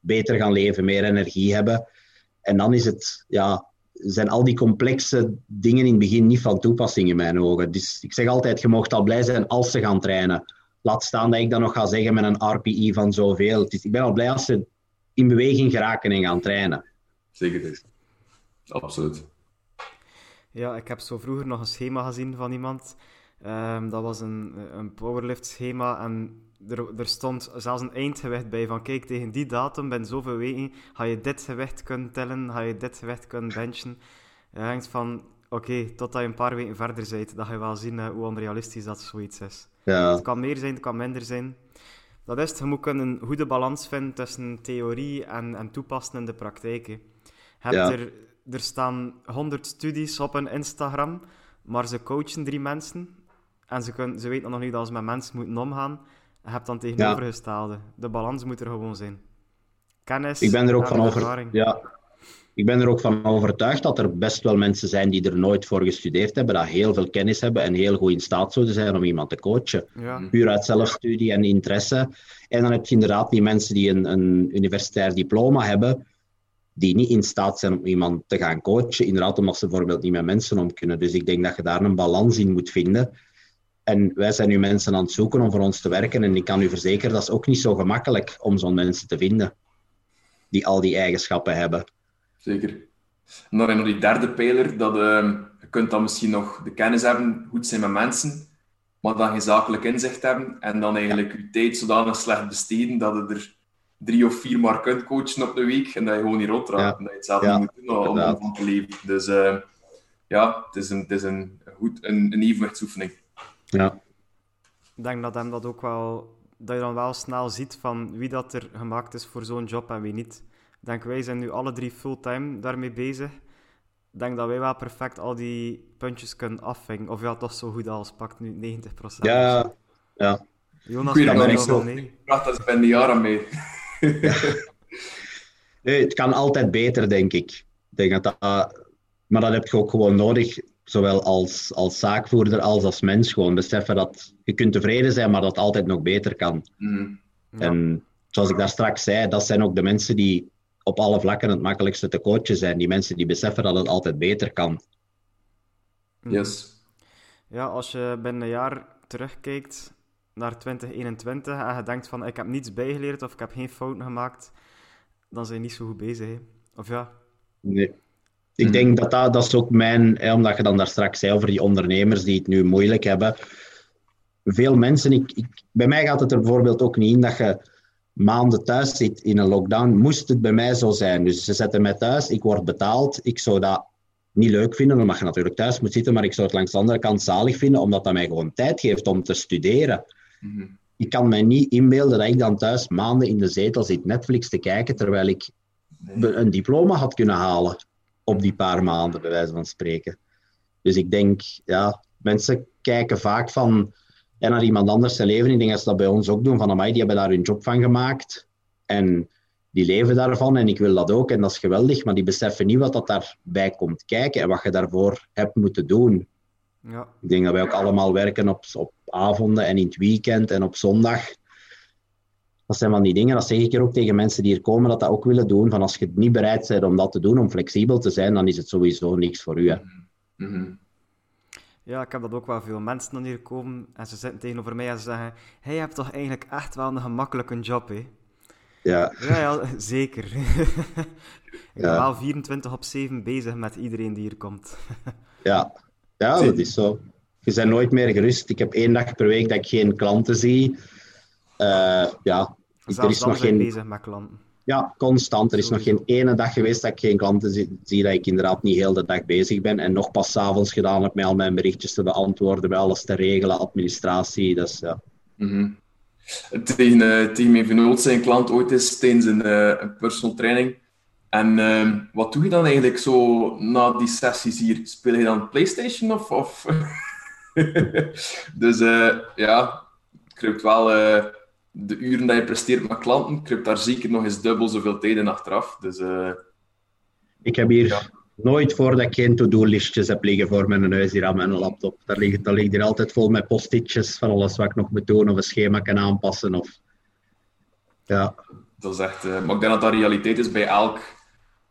beter gaan leven, meer energie hebben. En dan is het, ja, zijn al die complexe dingen in het begin niet van toepassing in mijn ogen. Dus ik zeg altijd, je mag al blij zijn als ze gaan trainen. Laat staan dat ik dan nog ga zeggen met een RPI van zoveel. Dus ik ben al blij als ze in beweging geraken en gaan trainen. zeker dus. Absoluut. Ja, ik heb zo vroeger nog een schema gezien van iemand. Ehm, dat was een, een powerlift schema en er, er stond zelfs een eindgewicht bij van kijk, tegen die datum, binnen zoveel weken, ga je dit gewicht kunnen tellen, ga je dit gewicht kunnen benchen. Je denkt van, oké, totdat je een paar weken verder bent, dat ga je wel zien eh, hoe onrealistisch dat zoiets is. Ja, Het kan meer zijn, het kan minder zijn. Dat is het, je moet kunnen een goede balans vinden tussen theorie en, en toepassen in de praktijk. hè. Je hebt Ja. er, er staan 100 studies op een Instagram, maar ze coachen drie mensen. En ze, kunnen, ze weten nog niet dat ze met mensen moeten omgaan. Je hebt dan tegenovergestelde. De balans moet er gewoon zijn. Kennis Ik ben er ook van over, ervaring. ja, ik ben er ook van overtuigd dat er best wel mensen zijn die er nooit voor gestudeerd hebben, dat heel veel kennis hebben en heel goed in staat zouden zijn om iemand te coachen. Ja. Puur uit zelfstudie en interesse. En dan heb je inderdaad die mensen die een, een universitair diploma hebben, die niet in staat zijn om iemand te gaan coachen. Inderdaad, omdat ze bijvoorbeeld niet met mensen om kunnen. Dus ik denk dat je daar een balans in moet vinden. En wij zijn nu mensen aan het zoeken om voor ons te werken. En ik kan u verzekeren, dat is ook niet zo gemakkelijk om zo'n mensen te vinden. Die al die eigenschappen hebben. Zeker. En dan nog die derde pijler, dat ehm, je kunt dan misschien nog de kennis hebben, goed zijn met mensen, maar dan geen zakelijk inzicht hebben en dan eigenlijk je tijd zodanig slecht besteden dat je er drie of vier maar kunt coachen op de week en dat je gewoon niet rotraakt Ja. en dat je het zelf Ja, niet moet doen om te leven. Dus eh, ja, het is een, het is een, goed, een, een evenwichtsoefening. Ja, Ik denk dat hem dat ook wel, dat je dan wel snel ziet van wie dat er gemaakt is voor zo'n job en wie niet. Ik denk, wij zijn nu alle drie fulltime daarmee bezig. Ik denk dat wij wel perfect al die puntjes kunnen afvingen. Of ja, toch zo goed als pakt nu 90%. ja, ja. Jonas, Ik weet er niet praat dat ben aan mee. <laughs> Nee, het kan altijd beter, denk ik. ik denk dat dat, maar dat heb je ook gewoon nodig, zowel als, als zaakvoerder als als mens. Gewoon beseffen dat je kunt tevreden zijn, maar dat het altijd nog beter kan. Ja. En zoals ik daar straks zei, dat zijn ook de mensen die op alle vlakken het makkelijkste te coachen zijn. Die mensen die beseffen dat het altijd beter kan. Yes. Ja, als je binnen een jaar terugkijkt naar 2021 en je denkt van ik heb niets bijgeleerd of ik heb geen fouten gemaakt, dan zijn je niet zo goed bezig. Hè. Of ja, Nee. Ik denk dat, dat dat is ook mijn, hè, omdat je dan daar straks zei over die ondernemers die het nu moeilijk hebben. Veel mensen, ik, ik, bij mij gaat het er bijvoorbeeld ook niet in dat je maanden thuis zit in een lockdown. Moest het bij mij zo zijn. Dus ze zetten mij thuis, ik word betaald. Ik zou dat niet leuk vinden, omdat je natuurlijk thuis moet zitten, maar ik zou het langs de andere kant zalig vinden, omdat dat mij gewoon tijd geeft om te studeren. Mhm. Ik kan mij niet inbeelden dat ik dan thuis maanden in de zetel zit Netflix te kijken, terwijl ik een diploma had kunnen halen op die paar maanden, bij wijze van spreken. Dus ik denk, ja, mensen kijken vaak van en naar iemand anders zijn leven. Ik denk dat ze dat bij ons ook doen, van amai, die hebben daar hun job van gemaakt en die leven daarvan en ik wil dat ook en dat is geweldig, maar die beseffen niet wat dat daarbij komt kijken en wat je daarvoor hebt moeten doen. ja. Ik denk dat wij ook allemaal werken op, op avonden en in het weekend en op zondag. Dat zijn van die dingen, dat zeg ik er ook tegen mensen die hier komen, dat dat ook willen doen. Van als je niet bereid bent om dat te doen, om flexibel te zijn, dan is het sowieso niks voor u. Hè. Mhm. Ja, ik heb dat ook wel veel mensen dan hier komen en ze zitten tegenover mij en ze zeggen: Hey, je hebt toch eigenlijk echt wel een gemakkelijke job, hè? Ja, Ja, ja, <laughs> zeker. <laughs> ik ben Ja. wel 24 op 7 bezig met iedereen die hier komt. <laughs> ja. ja, dat is zo. Je bent nooit meer gerust. Ik heb één dag per week dat ik geen klanten zie. Eh, ja, er is dan nog geen... bezig met klanten. Ja, constant. Er is nog geen ene dag geweest dat ik geen klanten zie, zie, dat ik inderdaad niet heel de dag bezig ben. En nog pas 's avonds gedaan heb met al mijn berichtjes te beantwoorden, met alles te regelen, administratie. Dus ja. Tegen, eh, tegen mijn vernoot zijn klant ooit eens tijdens een, eh, een personal training. En ehm, wat doe je dan eigenlijk zo na die sessies hier? Speel je dan PlayStation of? of... <laughs> dus eh, ja, het kruipt wel de uren dat je presteert met klanten, kruipt daar zeker nog eens dubbel zoveel tijd in achteraf. Dus eh, Ik heb hier Ja. nooit voor dat ik geen to-do-listjes heb liggen voor mijn neus hier aan mijn laptop. Daar ligt, daar ligt hier altijd vol met post-itjes van alles wat ik nog moet doen, of een schema kan aanpassen. Of... Ja, dat is echt. eh, maar ik denk dat dat realiteit is bij elk,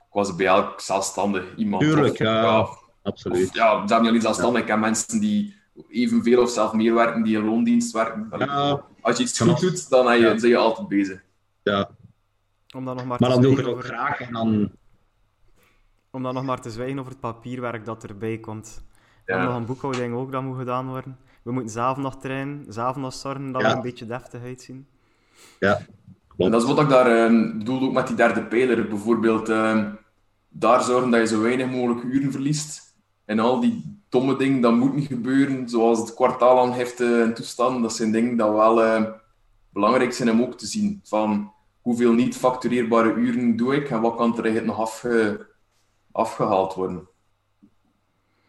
quasi bij elk zelfstandig iemand. Tuurlijk, Of- ja. Absoluut. ja, zelfs niet alleen zelfstandig. Ik ken mensen die evenveel of zelf meer werken, die in loondienst werken. Ja, Als je iets goed doet, dan ben je, Ja. ben je altijd bezig. ja. Om dan nog maar, Maar te dan doe ik zwijgen het ook over, graag en dan... om dan nog maar te zwijgen over het papierwerk dat erbij komt. Ja. En nog een boekhouding ook, dat moet gedaan worden. We moeten zelf nog trainen, zelf nog zorgen dat Ja. we een beetje deftig uitzien. Ja, En dat is wat ik daar bedoel ook met die derde pijler. Bijvoorbeeld eh, daar zorgen dat je zo weinig mogelijk uren verliest. En al die domme dingen, dat moet niet gebeuren. Zoals het kwartaalaangifte en toestanden. Dat zijn dingen dat wel eh, belangrijk zijn om ook te zien. Van hoeveel niet factureerbare uren doe ik en wat kan er nog afge- afgehaald worden.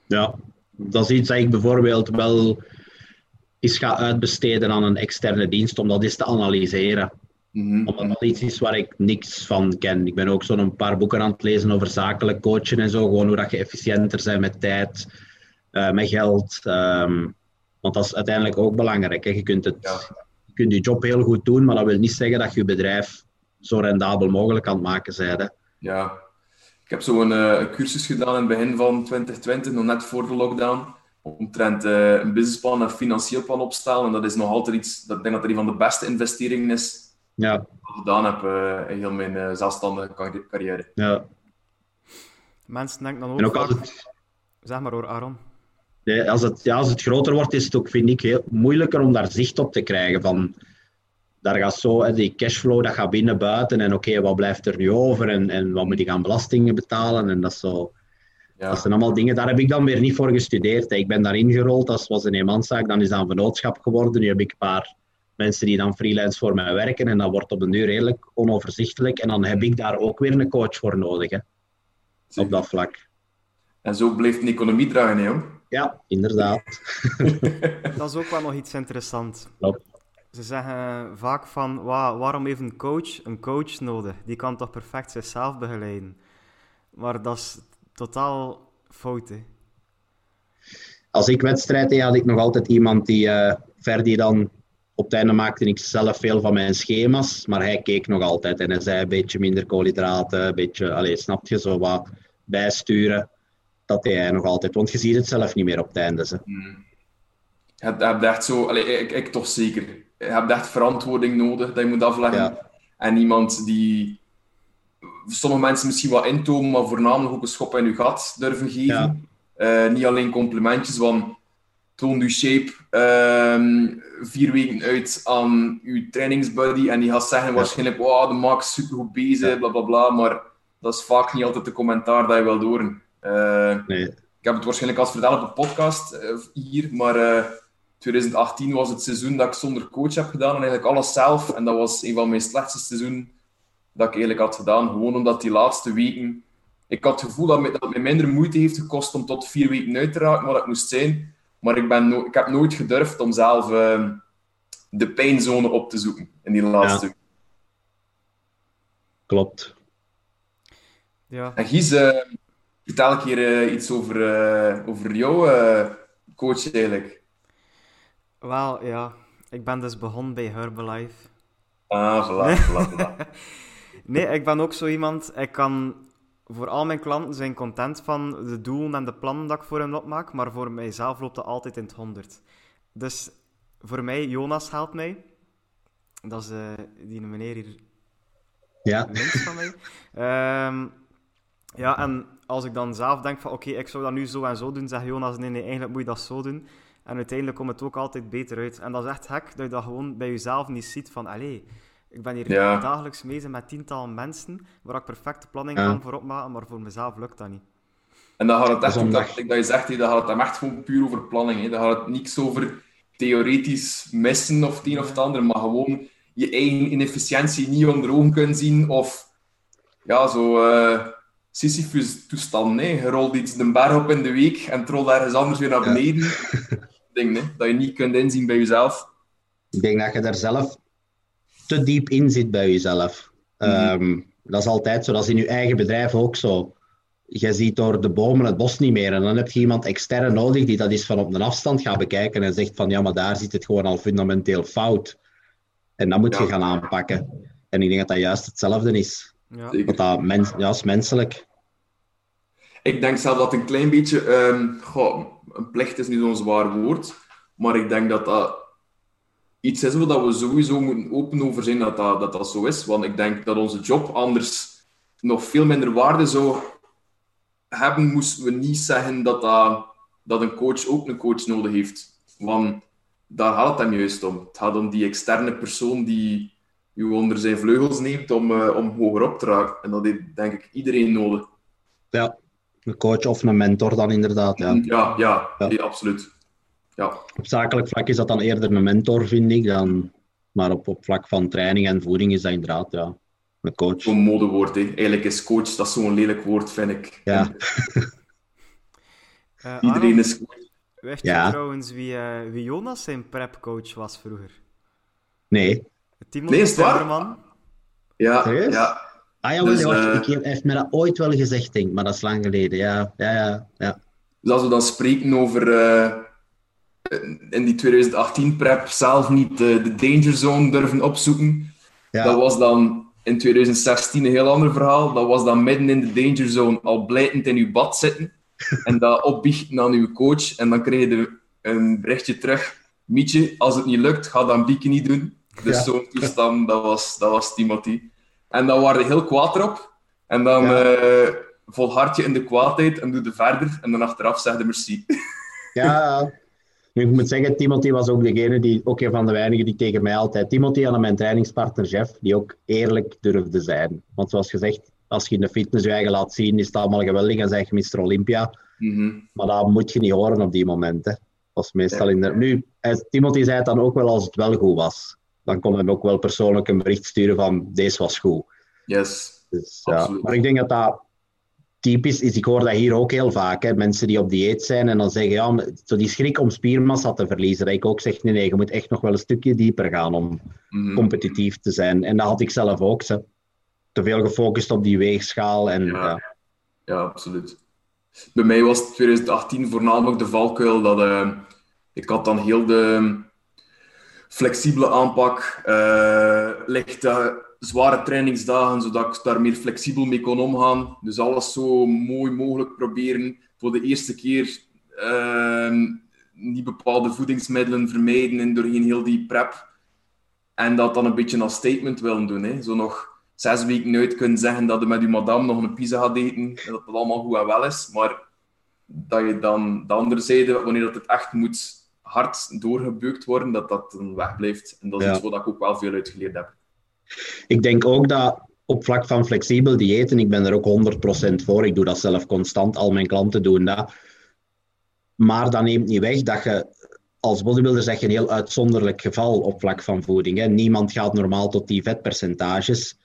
Ja, dat is iets dat ik bijvoorbeeld wel eens ga uitbesteden aan een externe dienst om dat eens te analyseren. Mhm. Omdat dat iets is waar ik niks van ken. Ik ben ook zo'n paar boeken aan het lezen over zakelijk coachen en zo. Gewoon hoe dat je efficiënter bent met tijd, eh, met geld. ehm, want dat is uiteindelijk ook belangrijk. Hè. Je, kunt het, Ja. je kunt je job heel goed doen, maar dat wil niet zeggen dat je je bedrijf zo rendabel mogelijk aan het maken bent. Ja, ik heb zo'n eh, cursus gedaan in het begin van 2020, nog net voor de lockdown, omtrent eh, een businessplan en financieel plan opstellen. En dat is nog altijd iets, dat, ik denk dat dat een van de beste investeringen is Ja, wat ik gedaan heb eh, in heel mijn eh, zelfstandige carri- carrière. ja. Mensen denken dan ook, En ook als vaak... het, Zeg maar hoor, Aaron. Nee, als, het, ja, als het groter wordt, is het ook, vind ik, heel moeilijker om daar zicht op te krijgen. Van, daar gaat zo, hè, die cashflow, dat gaat binnen, buiten. En oké, wat blijft er nu over? En, en wat moet ik aan belastingen betalen? En dat, zo, Ja, dat zijn allemaal dingen, daar heb ik dan weer niet voor gestudeerd. Ik ben daarin gerold, dat was een eenmanszaak. Dan is dat een vennootschap geworden. Nu heb ik een paar mensen die dan freelance voor mij werken. En dat wordt op een duur redelijk onoverzichtelijk. En dan heb ik daar ook weer een coach voor nodig, hè, op dat vlak. En zo blijft de economie draaien, hè, jong. Ja, inderdaad. <laughs> Dat is ook wel nog iets interessants. Klopt. Ze zeggen vaak van, "Wa- waarom heeft een coach een coach nodig? Die kan toch perfect zichzelf begeleiden? Maar dat is totaal fout, hè. als ik wedstrijd deed, had ik nog altijd iemand die, eh Ferdi dan, op het einde maakte ik zelf veel van mijn schema's, maar hij keek nog altijd. En hij zei een beetje minder koolhydraten, een beetje, allez, snap je, zo wat bijsturen. Dat deed hij nog altijd, want je ziet het zelf niet meer op het einde. Ze. Je hebt, je hebt echt zo, allee, ik, ik toch zeker. Je hebt echt verantwoording nodig dat je moet afleggen. Ja. En iemand die sommige mensen misschien wat intomen, maar voornamelijk ook een schop in je gat durven geven. Eh, niet alleen complimentjes van toon je shape ehm, vier weken uit aan je trainingsbuddy en die gaat zeggen waarschijnlijk wow, de Max supergoed bezig, Ja. bla bla bla, maar dat is vaak niet altijd de commentaar dat je wil horen. Eh, Nee. ik heb het waarschijnlijk als verteld op een podcast eh, hier, maar eh 2018 was het seizoen dat ik zonder coach heb gedaan en eigenlijk alles zelf. En dat was een van mijn slechtste seizoenen dat ik eigenlijk had gedaan. Gewoon omdat die laatste weken... Ik had het gevoel dat, me, dat het mij minder moeite heeft gekost om tot vier weken uit te raken wat ik moest zijn. Maar ik, ben no- ik heb nooit gedurfd om zelf eh, de pijnzone op te zoeken in die laatste Ja. Klopt. Ja. En Gies, eh, vertel een keer eh, iets over, eh, over jouw eh, coach eigenlijk. Wel, ja. Ik ben dus begonnen bij Herbalife. Ah, voilà, voilà, voilà. <laughs> Nee, ik ben ook zo iemand. Ik kan voor al mijn klanten zijn content van de doelen en de plannen dat ik voor hen opmaak, maar voor mijzelf loopt dat altijd in het honderd. Dus voor mij, Jonas helpt mij. Dat is eh, die meneer hier Ja, links van mij. <laughs> Ehm, ja, en als ik dan zelf denk van oké, ik zou dat nu zo en zo doen, zegt Jonas, nee, nee, eigenlijk moet je dat zo doen. En uiteindelijk komt het ook altijd beter uit. En dat is echt gek, dat je dat gewoon bij jezelf niet ziet van, allee, ik ben hier Ja. dagelijks bezig met tientallen mensen, waar ik perfecte planning Ja. kan voor opmaken, maar voor mezelf lukt dat niet. En dan gaat het echt, Dat dat, dat je zegt, dan gaat het echt gewoon puur over planning. Hè. Dan gaat het niks over theoretisch missen of het een of het ander, maar gewoon je eigen inefficiëntie niet onder ogen kunnen zien of ja, zo eh Sisyphus-toestand. hè. Je rolt iets de berg op in de week en het rolt ergens anders weer naar Ja. beneden. <laughs> Ding, hè, dat je niet kunt inzien bij jezelf. ik denk dat je daar zelf te diep in zit bij jezelf. Mhm. Ehm, dat is altijd zo, dat is in je eigen bedrijf ook zo. Je ziet door de bomen het bos niet meer. En dan heb je iemand extern nodig die dat eens van op een afstand gaat bekijken en zegt van ja, maar daar zit het gewoon al fundamenteel fout. En dat moet je gaan aanpakken. En ik denk dat dat juist hetzelfde is. Ja. Want dat mens, ja, is menselijk. Ik denk zelf dat een klein beetje, ehm, goh, een plicht is niet zo'n zwaar woord, maar ik denk dat dat iets is waar we sowieso moeten open over zijn dat dat, dat dat zo is. Want ik denk dat onze job anders nog veel minder waarde zou hebben, moesten we niet zeggen dat, dat, dat een coach ook een coach nodig heeft. Want daar gaat het hem juist om. Het gaat om die externe persoon die u onder zijn vleugels neemt om, eh, om hoger op te raken. En dat heeft denk ik iedereen nodig. Ja, een coach of een mentor dan inderdaad. Ja. Ja, ja, Ja. nee, absoluut. Ja, Op zakelijk vlak is dat dan eerder een mentor, vind ik. Dan, maar op, op vlak van training en voeding is dat inderdaad ja, een coach. zo'n modewoord. Hè. Eigenlijk is coach dat is zo'n lelijk woord, vind ik. Ja. <laughs> Eh, Iedereen is coach. Je Ja. trouwens wie, eh, wie Jonas zijn prepcoach was vroeger? Nee. Timothy Nee, is het waar? Timmerman. Ja, Serieus? ja. Ah ja, Dus, wacht, eh, ik heb, hij heeft me dat ooit wel gezegd, denk ik, maar dat is lang geleden. Ja, ja, ja. ja. Dus als we dan spreken over eh, in die 2018 prep zelf niet eh, de danger zone durven opzoeken, ja. dat was dan in 2016 een heel ander verhaal. Dat was dan midden in de danger zone al blijtend in uw bad zitten <laughs> en dat opbiechten aan uw coach. En dan kreeg je de, een berichtje terug. Mietje, als het niet lukt, ga dan bieken niet doen. Dus Ja. zo'n toestand, dat was, dat was Timothy. En dan waren heel kwaad erop. En dan Ja. eh, volhard je in de kwaadheid en doe je verder. En dan achteraf zeg je merci. Ja, <laughs> nu, ik moet zeggen, Timothy was ook degene die, ook een van de weinigen die tegen mij altijd, Timothy en mijn trainingspartner Jeff, die ook eerlijk durfde zijn. Want zoals gezegd, als je in de fitness je eigen laat zien, is het allemaal geweldig en zeg je Mr. Olympia. Mhm. Maar dat moet je niet horen op die momenten. Dat is meestal in de... Nu, Timothy zei het dan ook wel als het wel goed was. Dan kon hij ook wel persoonlijk een bericht sturen van, deze was goed. Yes. Dus, ja. Maar ik denk dat dat typisch is. Ik hoor dat hier ook heel vaak. Hè. Mensen die op dieet zijn en dan zeggen, ja, zo die schrik om spiermassa te verliezen. Dat ik ook zeg, nee, nee, je moet echt nog wel een stukje dieper gaan om Mhm. competitief te zijn. En dat had ik zelf ook. Ze. Te veel gefocust op die weegschaal. En, Ja. ja. Ja, absoluut. Bij mij was het 2018 voornamelijk de valkuil dat eh, ik had dan heel de flexibele aanpak, uh, lichte, zware trainingsdagen, zodat ik daar meer flexibel mee kon omgaan. Dus alles zo mooi mogelijk proberen. Voor de eerste keer uh, niet bepaalde voedingsmiddelen vermijden en doorheen heel die prep. En dat dan een beetje als statement willen doen. Hè. Zo nog zes weken uit kunnen zeggen dat je met je madame nog een pizza gaat eten. En dat dat allemaal goed en wel is. Maar dat je dan de andere zijde, wanneer dat het echt moet hard doorgebeukt worden, dat dat dan wegblijft. En dat is Ja. iets wat ik ook wel veel uitgeleerd heb. Ik denk ook dat op vlak van flexibel diëten, ik ben er ook 100% voor. Ik doe dat zelf constant, al mijn klanten doen dat. Maar dat neemt niet weg dat je als bodybuilder zeg je een heel uitzonderlijk geval op vlak van voeding. Hè. Niemand gaat normaal tot die vetpercentages.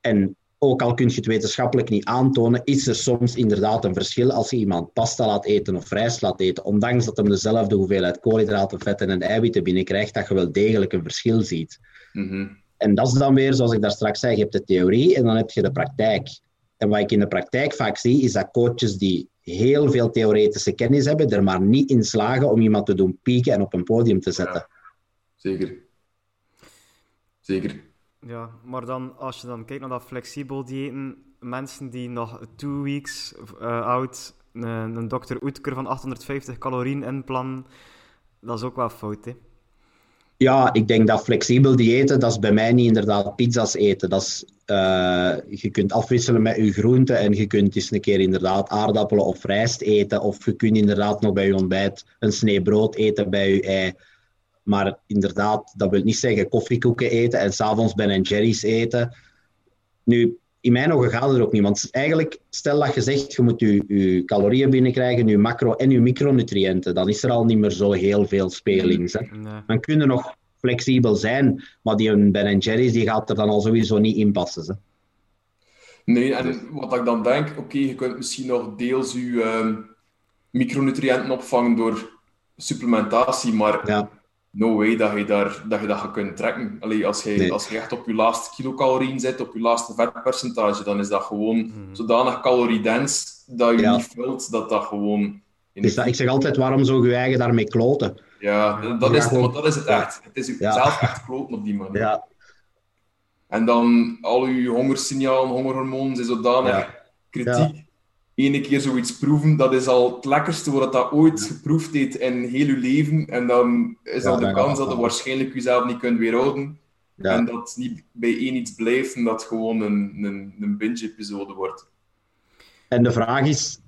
En ook al kun je het wetenschappelijk niet aantonen, is er soms inderdaad een verschil als je iemand pasta laat eten of rijst laat eten. Ondanks dat hem dezelfde hoeveelheid koolhydraten, vetten en eiwitten binnenkrijgt, dat je wel degelijk een verschil ziet. Mhm. En dat is dan weer, zoals ik daar straks zei, je hebt de theorie en dan heb je de praktijk. En wat ik in de praktijk vaak zie, is dat coaches die heel veel theoretische kennis hebben, er maar niet in slagen om iemand te doen pieken en op een podium te zetten. Zeker. Zeker. Ja, maar dan, als je dan kijkt naar dat flexibel diëten, mensen die nog two weeks eh, oud een, een Dr. Oetker van 850 calorieën inplannen, dat is ook wel fout, hè? Ja, ik denk dat flexibel diëten, dat is bij mij niet inderdaad pizza's eten. Dat is, eh, je kunt afwisselen met je groenten en je kunt eens een keer inderdaad aardappelen of rijst eten. Of je kunt inderdaad nog bij je ontbijt een snee brood eten bij je ei. Maar inderdaad, dat wil niet zeggen koffiekoeken eten en s'avonds Ben Jerry's eten. Nu, in mijn ogen gaat het er ook niet. Want eigenlijk, stel dat je zegt, je moet je, je calorieën binnenkrijgen, je macro- en je micronutriënten. Dan is er al niet meer zo heel veel spelings. Hè. Nee. Dan kunnen nog flexibel zijn, maar die een Ben Jerry's die gaat er dan al sowieso niet in passen. Hè. Nee, en wat ik dan denk, oké, je kunt misschien nog deels je ehm, micronutriënten opvangen door supplementatie, maar Ja, no way dat je, daar, dat, je dat gaat kunnen trekken. Allee, als, je, Nee. als je echt op je laatste kilocalorieën zit, op je laatste vetpercentage, dan is dat gewoon zodanig caloriedens dat je Ja. niet vult dat dat gewoon... in dus dat, ik zeg altijd, waarom zo je eigen daarmee kloten? Ja, dat, dat is, het, want dat is het Ja. echt. Het is Ja. jezelf echt kloten op die manier. Ja, En dan al uw hongersignalen, hongerhormonen zijn zodanig Ja. kritiek. Ene keer zoiets proeven, dat is al het lekkerste wat dat ooit geproefd heeft in heel uw leven. En dan is Ja, al de dan kans dat je waarschijnlijk jezelf niet kunt weerhouden. ja. En dat het niet bij één iets blijft en dat gewoon een, een, een binge-episode wordt. En de vraag is,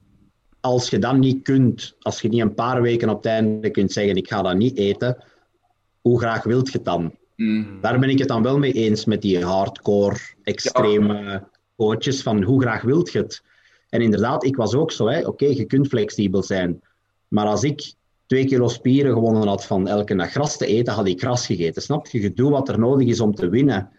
als je dat niet kunt, als je niet een paar weken op het einde kunt zeggen, ik ga dat niet eten, hoe graag wilt je het dan? Mm. Daar ben ik het dan wel mee eens met die hardcore, extreme coaches, van hoe graag wilt je het? En inderdaad, ik was ook zo, hè. oké, je kunt flexibel zijn. Maar als ik twee kilo spieren gewonnen had van elke dag gras te eten, had ik gras gegeten. Snap je? Je doet wat er nodig is om te winnen.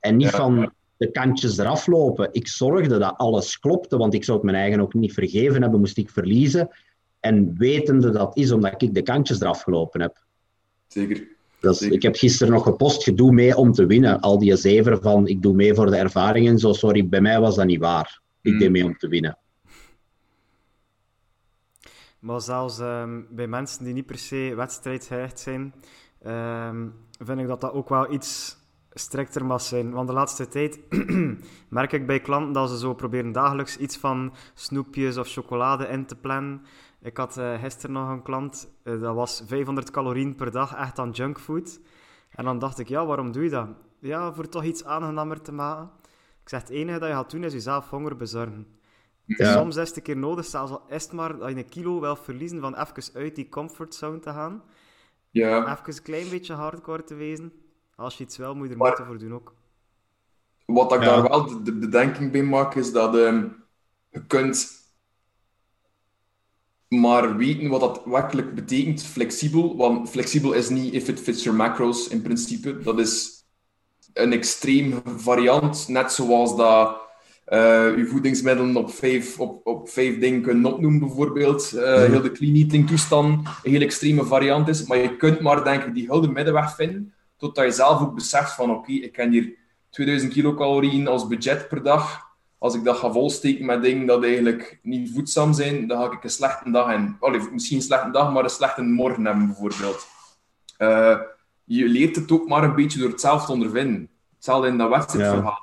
En niet Ja. van de kantjes eraf lopen. Ik zorgde dat alles klopte, want ik zou het mijn eigen ook niet vergeven hebben, moest ik verliezen. En wetende dat is omdat ik de kantjes eraf gelopen heb. Zeker. Zeker. ik heb gisteren nog gepost, je doet mee om te winnen. Al die zever van, ik doe mee voor de ervaring en zo. Sorry, bij mij was dat niet waar. Ik Mm. deed mee om te winnen. Maar zelfs ehm, bij mensen die niet per se wedstrijdgehecht zijn, ehm, vind ik dat dat ook wel iets strikter mag zijn. Want de laatste tijd <clears throat> merk ik bij klanten dat ze zo proberen dagelijks iets van snoepjes of chocolade in te plannen. Ik had eh, gisteren nog een klant, eh, dat was 500 calorieën per dag, echt aan junkfood. En dan dacht ik, ja, waarom doe je dat? Ja, voor toch iets aangenamer te maken. Ik zeg, het enige dat je gaat doen is jezelf honger bezorgen. Ja. Soms is het een keer nodig, zelfs al is het maar dat je een kilo wil verliezen van even uit die comfortzone te gaan. Ja. Even een klein beetje hardcore te wezen. Als je iets wil, moet je er Maar- moeite voor doen ook. Wat ik Ja. daar wel de, de bedenking bij maak, is dat ehm, je kunt maar weten wat dat werkelijk betekent, flexibel. Want flexibel is niet if it fits your macros in principe. Dat is een extreem variant, net zoals dat eh je voedingsmiddelen op vijf, op, op vijf dingen kunnen opnoemen, bijvoorbeeld. Eh, Heel de clean eating toestand een heel extreme variant is. Maar je kunt maar, denk ik, die gulden middenweg vinden, totdat je zelf ook beseft van, oké, ik ken hier 2000 kilocalorieën als budget per dag. Als ik dat ga volsteken met dingen dat eigenlijk niet voedzaam zijn, dan ga ik een slechte dag in. Allee, misschien een slechte dag, maar een slechte morgen hebben, bijvoorbeeld. Eh, je leert het ook maar een beetje door het zelf te ondervinden. Hetzelfde in dat wedstrijdverhaal.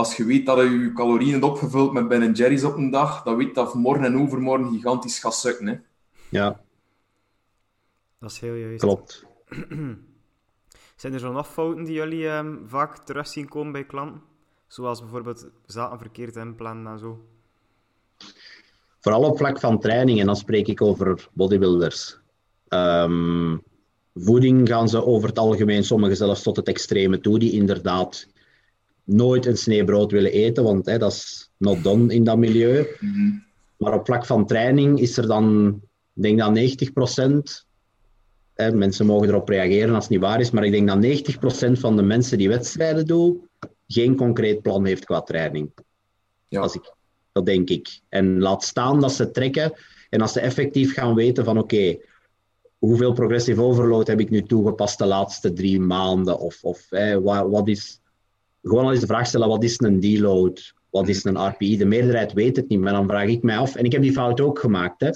Als je weet dat je je calorieën hebt opgevuld met Ben Jerry's op een dag, dan weet je dat morgen en overmorgen gigantisch gaat sukken. Hè. Ja, Dat is heel juist. klopt. <clears throat> Zijn er zo nog fouten die jullie ehm, vaak terug zien komen bij klanten? Zoals bijvoorbeeld zaken verkeerd inplannen en zo. Vooral op vlak van training, en dan spreek ik over bodybuilders. Ehm, voeding gaan ze over het algemeen, sommigen zelfs tot het extreme toe, die inderdaad nooit een snee brood willen eten, want hè, dat is not done in dat milieu. Maar op vlak van training is er dan, ik denk dat 90 hè, mensen mogen erop reageren als het niet waar is, maar ik denk dat 90% van de mensen die wedstrijden doen, geen concreet plan heeft qua training. Ja. Als ik, dat denk ik. En laat staan dat ze trekken en als ze effectief gaan weten van oké, hoeveel progressive overload heb ik nu toegepast de laatste drie maanden? Of, of wat, wat is, gewoon al eens de vraag stellen, wat is een deload? Wat is een RPI? De meerderheid weet het niet, maar dan vraag ik mij af, en ik heb die fout ook gemaakt, hè.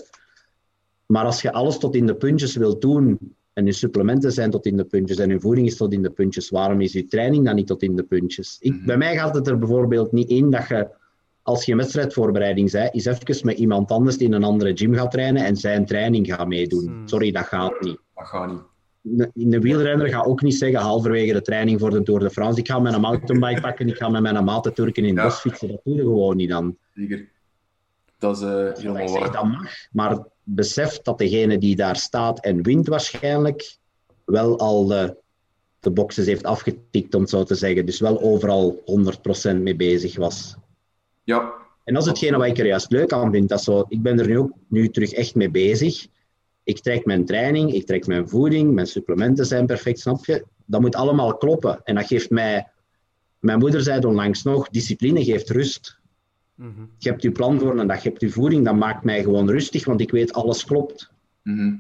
maar als je alles tot in de puntjes wilt doen, en je supplementen zijn tot in de puntjes, en je voeding is tot in de puntjes, waarom is je training dan niet tot in de puntjes? Ik, Bij mij gaat het er bijvoorbeeld niet in dat je, als je een wedstrijdvoorbereiding bent, eens even met iemand anders die in een andere gym gaat trainen en zijn training gaat meedoen. Hmm. Sorry, dat gaat niet. Dat gaat niet. In de wielrenner gaat ook niet zeggen, halverwege de training voor de Tour de France, ik ga mijn mountainbike pakken, ik ga met mijn maten turken in het Ja. bos fietsen. Dat doe je gewoon niet dan. Zeker. Dat is eh, helemaal zeg, waar. dat mag, maar besef dat degene die daar staat en wint waarschijnlijk wel al de, de boxes heeft afgetikt, om het zo te zeggen. Dus wel overal 100% mee bezig was. Ja, En dat is hetgene wat ik er juist leuk aan vind. Dat zo, ik ben er nu ook nu terug echt mee bezig. Ik trek mijn training, ik trek mijn voeding, mijn supplementen zijn perfect, snap je? Dat moet allemaal kloppen. En dat geeft mij... Mijn moeder zei onlangs nog, discipline geeft rust. Mhm. Je hebt je plan voor een dag, je hebt je voeding, dat maakt mij gewoon rustig, want ik weet alles klopt. mhm.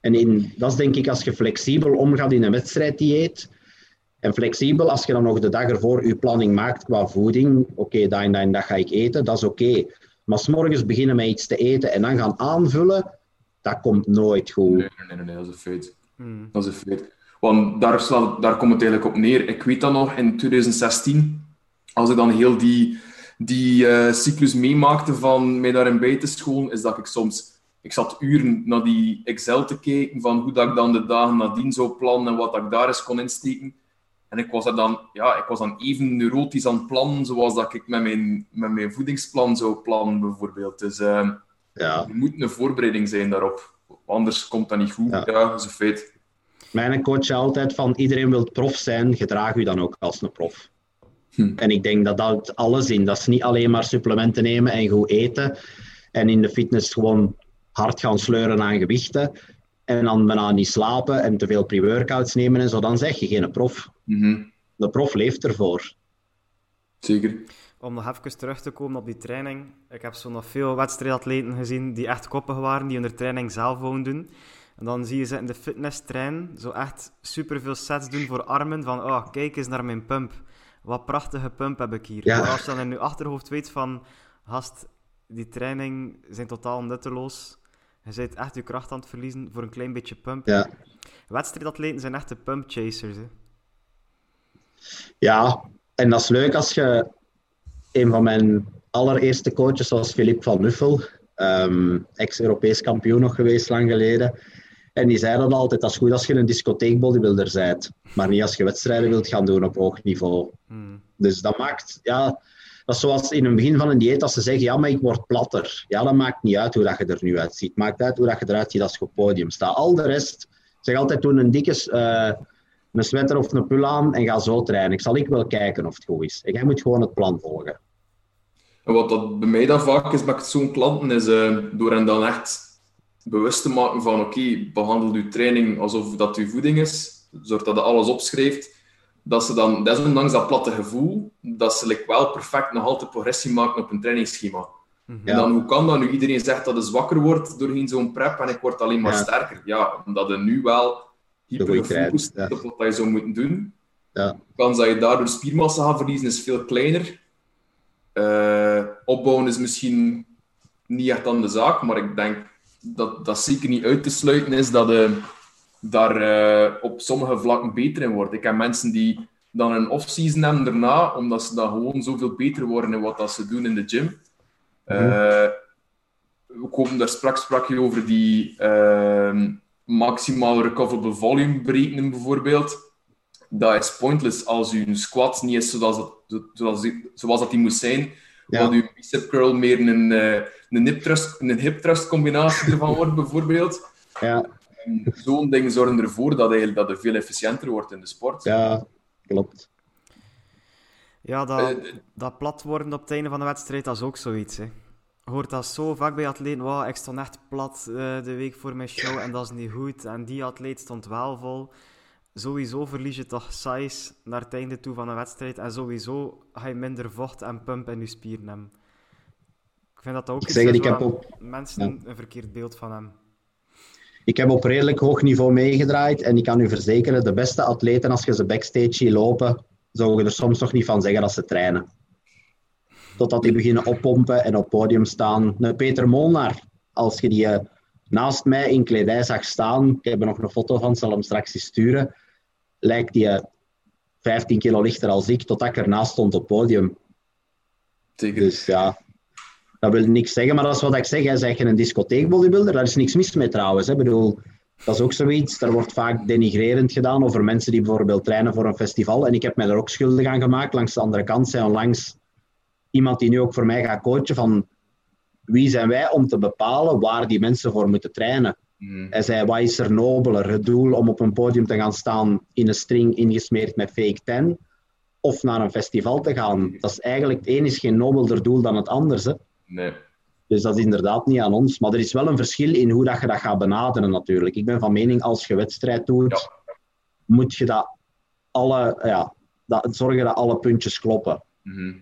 En in, dat is denk ik als je flexibel omgaat in een wedstrijddieet. En flexibel, als je dan nog de dag ervoor je planning maakt qua voeding. Oké, dat en dat en dat ga ik eten, dat is oké. Maar s'morgens beginnen met iets te eten en dan gaan aanvullen, dat komt nooit goed. Nee, nee, nee, nee, dat is een feit. Hmm. Dat is een feit. Want daar, slaat, daar komt het eigenlijk op neer. Ik weet dat nog in 2016, als ik dan heel die, die eh, cyclus meemaakte van mij daarin bij te scholen, is dat ik soms... Ik zat uren naar die Excel te kijken van hoe dat ik dan de dagen nadien zou plannen en wat ik daar eens kon insteken. En ik was, er dan, ja, ik was dan even neurotisch aan het plannen, zoals dat ik met mijn, met mijn voedingsplan zou plannen, bijvoorbeeld. Dus eh, Ja. er moet een voorbereiding zijn daarop. Anders komt dat niet goed. Ja. Ja, is een feit. Mijn coach zei altijd van iedereen wil prof zijn, gedraag u dan ook als een prof. Hm. En ik denk dat dat alles in. Dat is niet alleen maar supplementen nemen en goed eten. En in de fitness gewoon hard gaan sleuren aan gewichten. En dan bijna niet slapen en te veel pre-workouts nemen en zo. Dan zeg je geen prof. Mhm. De prof leeft ervoor. Zeker. Om nog even terug te komen op die training. Ik heb zo nog veel wedstrijdatleten gezien die echt koppig waren, die hun training zelf wouden doen. En dan zie je ze in de fitness trainen, zo echt superveel sets doen voor armen. Van, oh, kijk eens naar mijn pump. Wat prachtige pump heb ik hier. Ja. Maar als je dan in je achterhoofd weet van, gast, die training zijn totaal nutteloos. Je bent echt je kracht aan het verliezen voor een klein beetje pump. Ja. Wedstrijdatleten zijn echte pump chasers. Hè. Ja, en dat is leuk als je een van mijn allereerste coaches was Philippe van Nuffel, ehm, ex-Europees kampioen nog geweest lang geleden. En die zei dan altijd, dat is goed als je een discotheek bodybuilder bent, maar niet als je wedstrijden wilt gaan doen op hoog niveau. Hmm. Dus dat maakt, ja, dat is zoals in het begin van een dieet, als ze zeggen, ja, maar ik word platter. Ja, dat maakt niet uit hoe dat je er nu uitziet. Het maakt uit hoe dat je eruit ziet als je op het podium staat. Al de rest, zeg altijd, doe een dikke eh, een sweater of een pul aan en ga zo trainen. Ik zal ik wel kijken of het goed is. En jij moet gewoon het plan volgen. En wat dat bij mij dan vaak is met zo'n klanten, is eh, door hen dan echt bewust te maken van oké, behandel je training alsof dat je voeding is. Zorg dat je alles opschrijft. Dat ze dan, desondanks dat platte gevoel, dat ze like, wel perfect nog altijd progressie maken op een trainingsschema. En Ja. dan, hoe kan dat nu? Iedereen zegt dat je zwakker wordt doorheen zo'n prep en ik word alleen maar Ja. sterker. Ja, omdat je nu wel krijgt, ja. op wat je zou moeten doen. Ja. De kans dat je daardoor spiermassa gaat verliezen is veel kleiner. Eh, opbouwen is misschien niet echt aan de zaak, maar ik denk dat dat zeker niet uit te sluiten is dat, eh, daar eh, op sommige vlakken beter in wordt. Ik heb mensen die dan een off-season hebben daarna, omdat ze dan gewoon zoveel beter worden in wat dat ze doen in de gym. Eh, we komen daar straks sprak je over die uh, maximaal recoverable volume berekenen bijvoorbeeld. Dat is pointless als uw squat niet is zoals, het, zoals, zoals dat die moet zijn. Ja. Dat uw bicep curl meer een, eh, een, hip thrust, een hip thrust combinatie ervan wordt bijvoorbeeld. Ja, Zo'n dingen zorgen ervoor dat, eigenlijk, dat het veel efficiënter wordt in de sport. ja, klopt. Ja, dat, Eh, dat plat worden op het einde van de wedstrijd, dat is ook zoiets. Hè. Hoort dat zo vaak bij atleten. Wow, ik stond echt plat eh, de week voor mijn show en dat is niet goed. En die atleet stond wel vol. Sowieso verlies je toch size naar het einde toe van een wedstrijd. En sowieso ga je minder vocht en pump in je spieren hebben. Ik vind dat dat ook Ik iets zeg het, is ik heb mensen een verkeerd beeld van hebben. Ik heb op redelijk hoog niveau meegedraaid en ik kan u verzekeren, de beste atleten, als je ze backstage ziet lopen, zou je er soms nog niet van zeggen dat ze trainen. Totdat die beginnen oppompen en op podium staan. Een Peter Molnar, als je die eh, naast mij in kledij zag staan, ik heb er nog een foto van, zal hem straks eens sturen, lijkt die eh, 15 kilo lichter als ik, totdat ik ernaast stond op podium. Zeker. Dus ja, dat wil niks zeggen, maar dat is wat ik zeg. Hè. Zeg je een discotheekbodybuilder, daar is niks mis mee trouwens. Hè. Ik bedoel, dat is ook zoiets. Daar wordt vaak denigrerend gedaan over mensen die bijvoorbeeld trainen voor een festival. En ik heb mij daar ook schuldig aan gemaakt. Langs de andere kant zijn onlangs iemand die nu ook voor mij gaat coachen van wie zijn wij om te bepalen waar die mensen voor moeten trainen. Mhm. Hij zei, wat is er nobeler? Het doel om op een podium te gaan staan in een string ingesmeerd met fake ten, of naar een festival te gaan. Dat is eigenlijk, het een is geen nobelder doel dan het andere. Hè? Nee. Dus dat is inderdaad niet aan ons. Maar er is wel een verschil in hoe dat je dat gaat benaderen natuurlijk. Ik ben van mening, als je wedstrijd doet, moet je dat alle, ja, dat, zorgen dat alle puntjes kloppen. Mhm.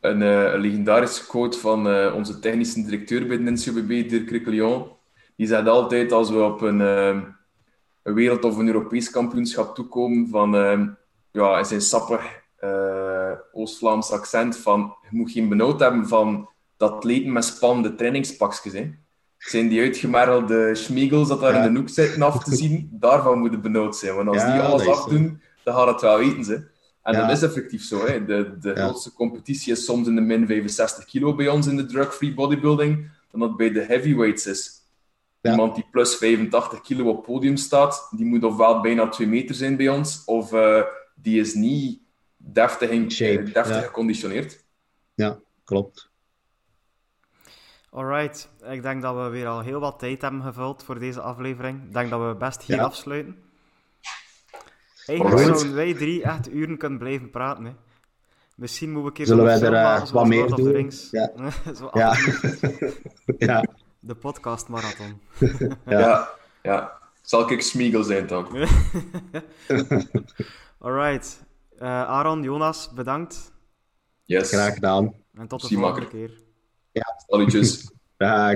Een, eh, een legendarische quote van eh, onze technische directeur bij de NCOBB, Dirk Criquelion. Die zegt altijd als we op een, eh, een wereld- of een Europees kampioenschap toekomen, van, ja, in zijn sappig Oost-Vlaams accent, van je moet geen benauwd hebben van dat atleten met spannende trainingspakjes. Hè. Zijn die uitgemergelde schmiegels dat daar Ja. in de hoek zitten af te zien, daarvan moeten benauwd zijn. Want als Ja, die alles afdoen, dan gaat het wel weten ze. En Ja. dat is effectief zo. Hè. De, de Ja. grootste competitie is soms in de min 65 kilo bij ons in de drug-free bodybuilding, dan dat bij de heavyweights is. Ja. Iemand die plus 85 kilo op podium staat, die moet ofwel bijna 2 meter zijn bij ons, of eh, die is niet deftig, in, Shape, eh, deftig ja. geconditioneerd. Ja, klopt. Alright, ik denk dat we weer al heel wat tijd hebben gevuld voor deze aflevering. Ik denk dat we best hier Ja. afsluiten. Eigenlijk zouden wij drie echt uren kunnen blijven praten. Hè. Misschien moeten we een keer Zullen zo'n wij er, maken, wat meer Lord doen? Ja. <laughs> Zo Ja. <laughs> ja, de podcastmarathon. <laughs> Ja. Ja. ja, Zal ik Smeagol zijn dan? Alright. Eh, Aaron, Jonas, bedankt. Yes. graag gedaan. En tot de volgende makker. keer. Salutjes. Dag.